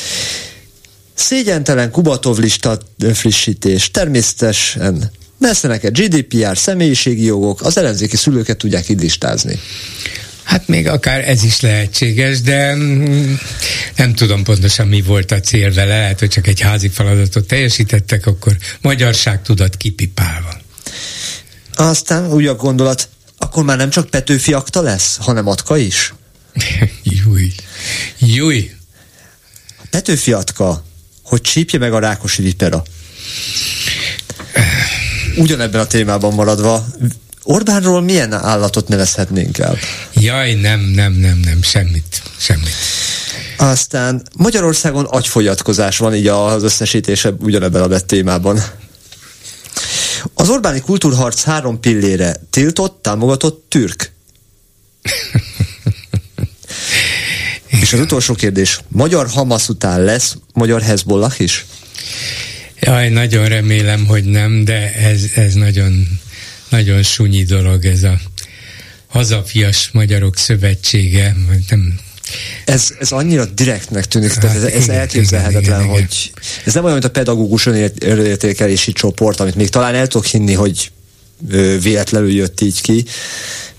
szégyentelen Kubatov lista frissítés, természetesen messze neked GDPR, személyiségi jogok, az ellenzéki szülőket tudják így listázni. Hát még akár ez is lehetséges, de mm, nem tudom pontosan mi volt a cél vele, lehet, hogy csak egy házi feladatot teljesítettek, akkor magyarság tudat kipipálva. Aztán úgy a gondolat, akkor már nem csak Petőfi akta lesz, hanem Atka is? Júj. Júj. Petőfi Atka, hogy csípje meg a Rákosi vipera. Ugyanebben a témában maradva, Orbánról milyen állatot nevezhetnénk el? Jaj, nem, nem, nem, nem, semmit, semmit. Aztán Magyarországon agyfogyatkozás van így az összesítése ugyanebben a témában. Az Orbáni kultúrharc három pillére tiltott, támogatott türk. És az utolsó kérdés, magyar Hamas után lesz magyar Hezbollah is? Jaj, nagyon remélem, hogy nem, de ez, ez nagyon nagyon sunyi dolog ez a hazafias magyarok szövetsége, nem ez, ez annyira direktnek tűnik, hát, tehát ez, ez igen, elképzelhetetlen, igen, igen, hogy ez nem olyan, mint a pedagógus önértékelési csoport, amit még talán el tudok hinni, hogy véletlenül jött így ki,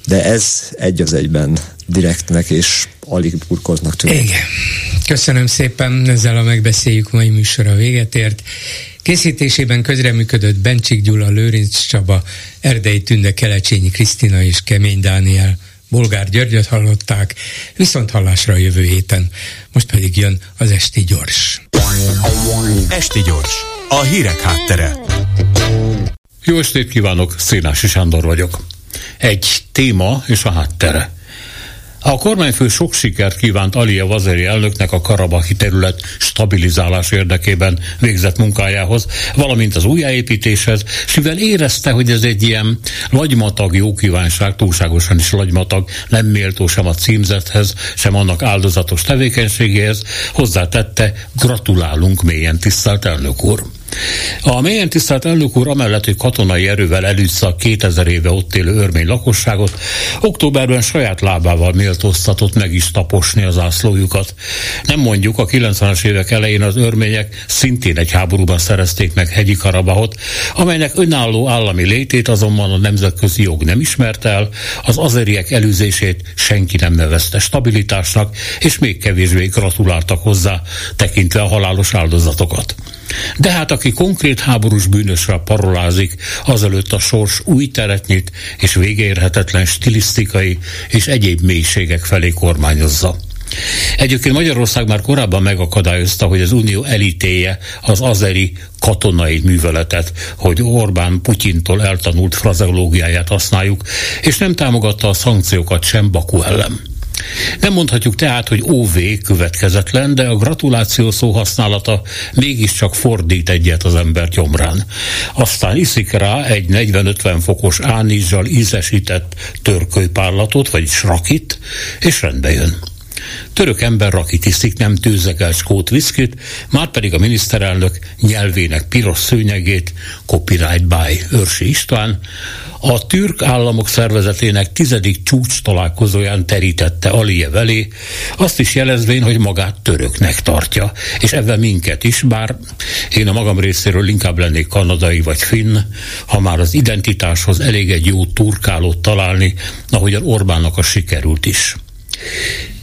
de ez egy az egyben direktnek és alig burkoltnak tűnik. Igen. Köszönöm szépen, ezzel a megbeszéljük mai műsora véget ért. Készítésében közreműködött Bencsik Gyula, Lőrinc Csaba, Erdei Tünde, Kelecsényi Krisztina és Kemény Dániel. Bolgár Györgyöt hallották, viszont hallásra a jövő héten. Most pedig jön az Esti Gyors. Esti Gyors, a hírek háttere. Jó estét kívánok, Szénási Sándor vagyok. Egy téma és a háttere. A kormányfő sok sikert kívánt Alia Vazeri elnöknek a karabahi terület stabilizálás érdekében végzett munkájához, valamint az újjáépítéshez, és mivel érezte, hogy ez egy ilyen lagymatag jó túlságosan is lagymatag, nem méltó sem a címzethez, sem annak áldozatos tevékenységéhez, hozzátette, gratulálunk mélyen tisztelt elnök úr. A mélyen tisztelt elnök úr amellett, hogy katonai erővel elűzte a 2000 éve ott élő örmény lakosságot, októberben saját lábával méltóztatott meg is taposni az ászlójukat. Nem mondjuk, a 90-es évek elején az örmények szintén egy háborúban szerezték meg hegyi Karabahot, amelynek önálló állami létét azonban a nemzetközi jog nem ismert el, az azeriek elűzését senki nem nevezte stabilitásnak, és még kevésbé gratuláltak hozzá, tekintve a halálos áldozatokat. De hát aki konkrét háborús bűnösre parolázik, azelőtt a sors új teret nyit, és végérhetetlen stilisztikai és egyéb mélységek felé kormányozza. Egyébként Magyarország már korábban megakadályozta, hogy az Unió elítéje az azeri katonai műveletet, hogy Orbán Putyintól eltanult frazeológiáját használjuk, és nem támogatta a szankciókat sem Baku ellen. Nem mondhatjuk tehát, hogy OV következetlen, de a gratuláció szó használata mégiscsak fordít egyet az ember gyomrán. Aztán iszik rá egy 40-50 fokos ánizsal ízesített törkölypárlatot, vagy srakit, és rendbe jön. Török ember rakitisztik nem tőzegel skót viszkit, már pedig a miniszterelnök nyelvének piros szőnyegét, copyright by Őrsi István, a türk államok szervezetének tizedik csúcs találkozóján terítette Aliyev elé, azt is jelezvén, hogy magát töröknek tartja, és ebben minket is, bár én a magam részéről inkább lennék kanadai vagy finn, ha már az identitáshoz elég egy jó turkálót találni, ahogyan Orbánnak a sikerült is.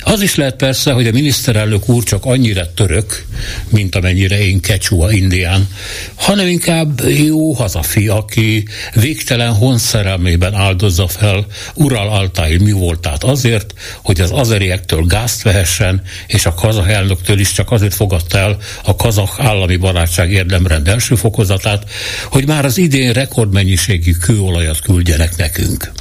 Az is lehet persze, hogy a miniszterelnök úr csak annyira török, mint amennyire én kecsua indián, hanem inkább jó hazafi, aki végtelen honszerelmében áldozza fel Ural Altai mi voltát azért, hogy az azeriektől gázt vehessen, és a kazah elnöktől is csak azért fogadta el a kazah állami barátság érdemrend első fokozatát, hogy már az idén rekordmennyiségű kőolajat küldjenek nekünk.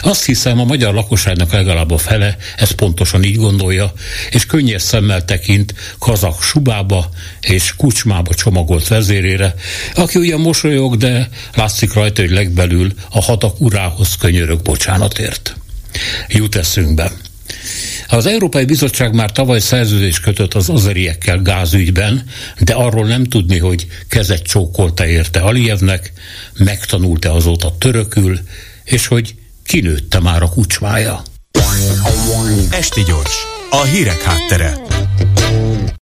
Azt hiszem, a magyar lakosságnak legalább a fele ezt pontosan így gondolja, és könnyes szemmel tekint kazak subába és kucsmába csomagolt vezérére, aki ugyan mosolyog, de látszik rajta, hogy legbelül a hatak urához könyörök bocsánatért. Jut eszünkbe. Az Európai Bizottság már tavaly szerződést kötött az azeriekkel gázügyben, de arról nem tudni, hogy kezet csókolta érte Alijevnek, megtanulta azóta törökül, és hogy kinőtte már a kucsmája. Esti gyors, a hírek háttere.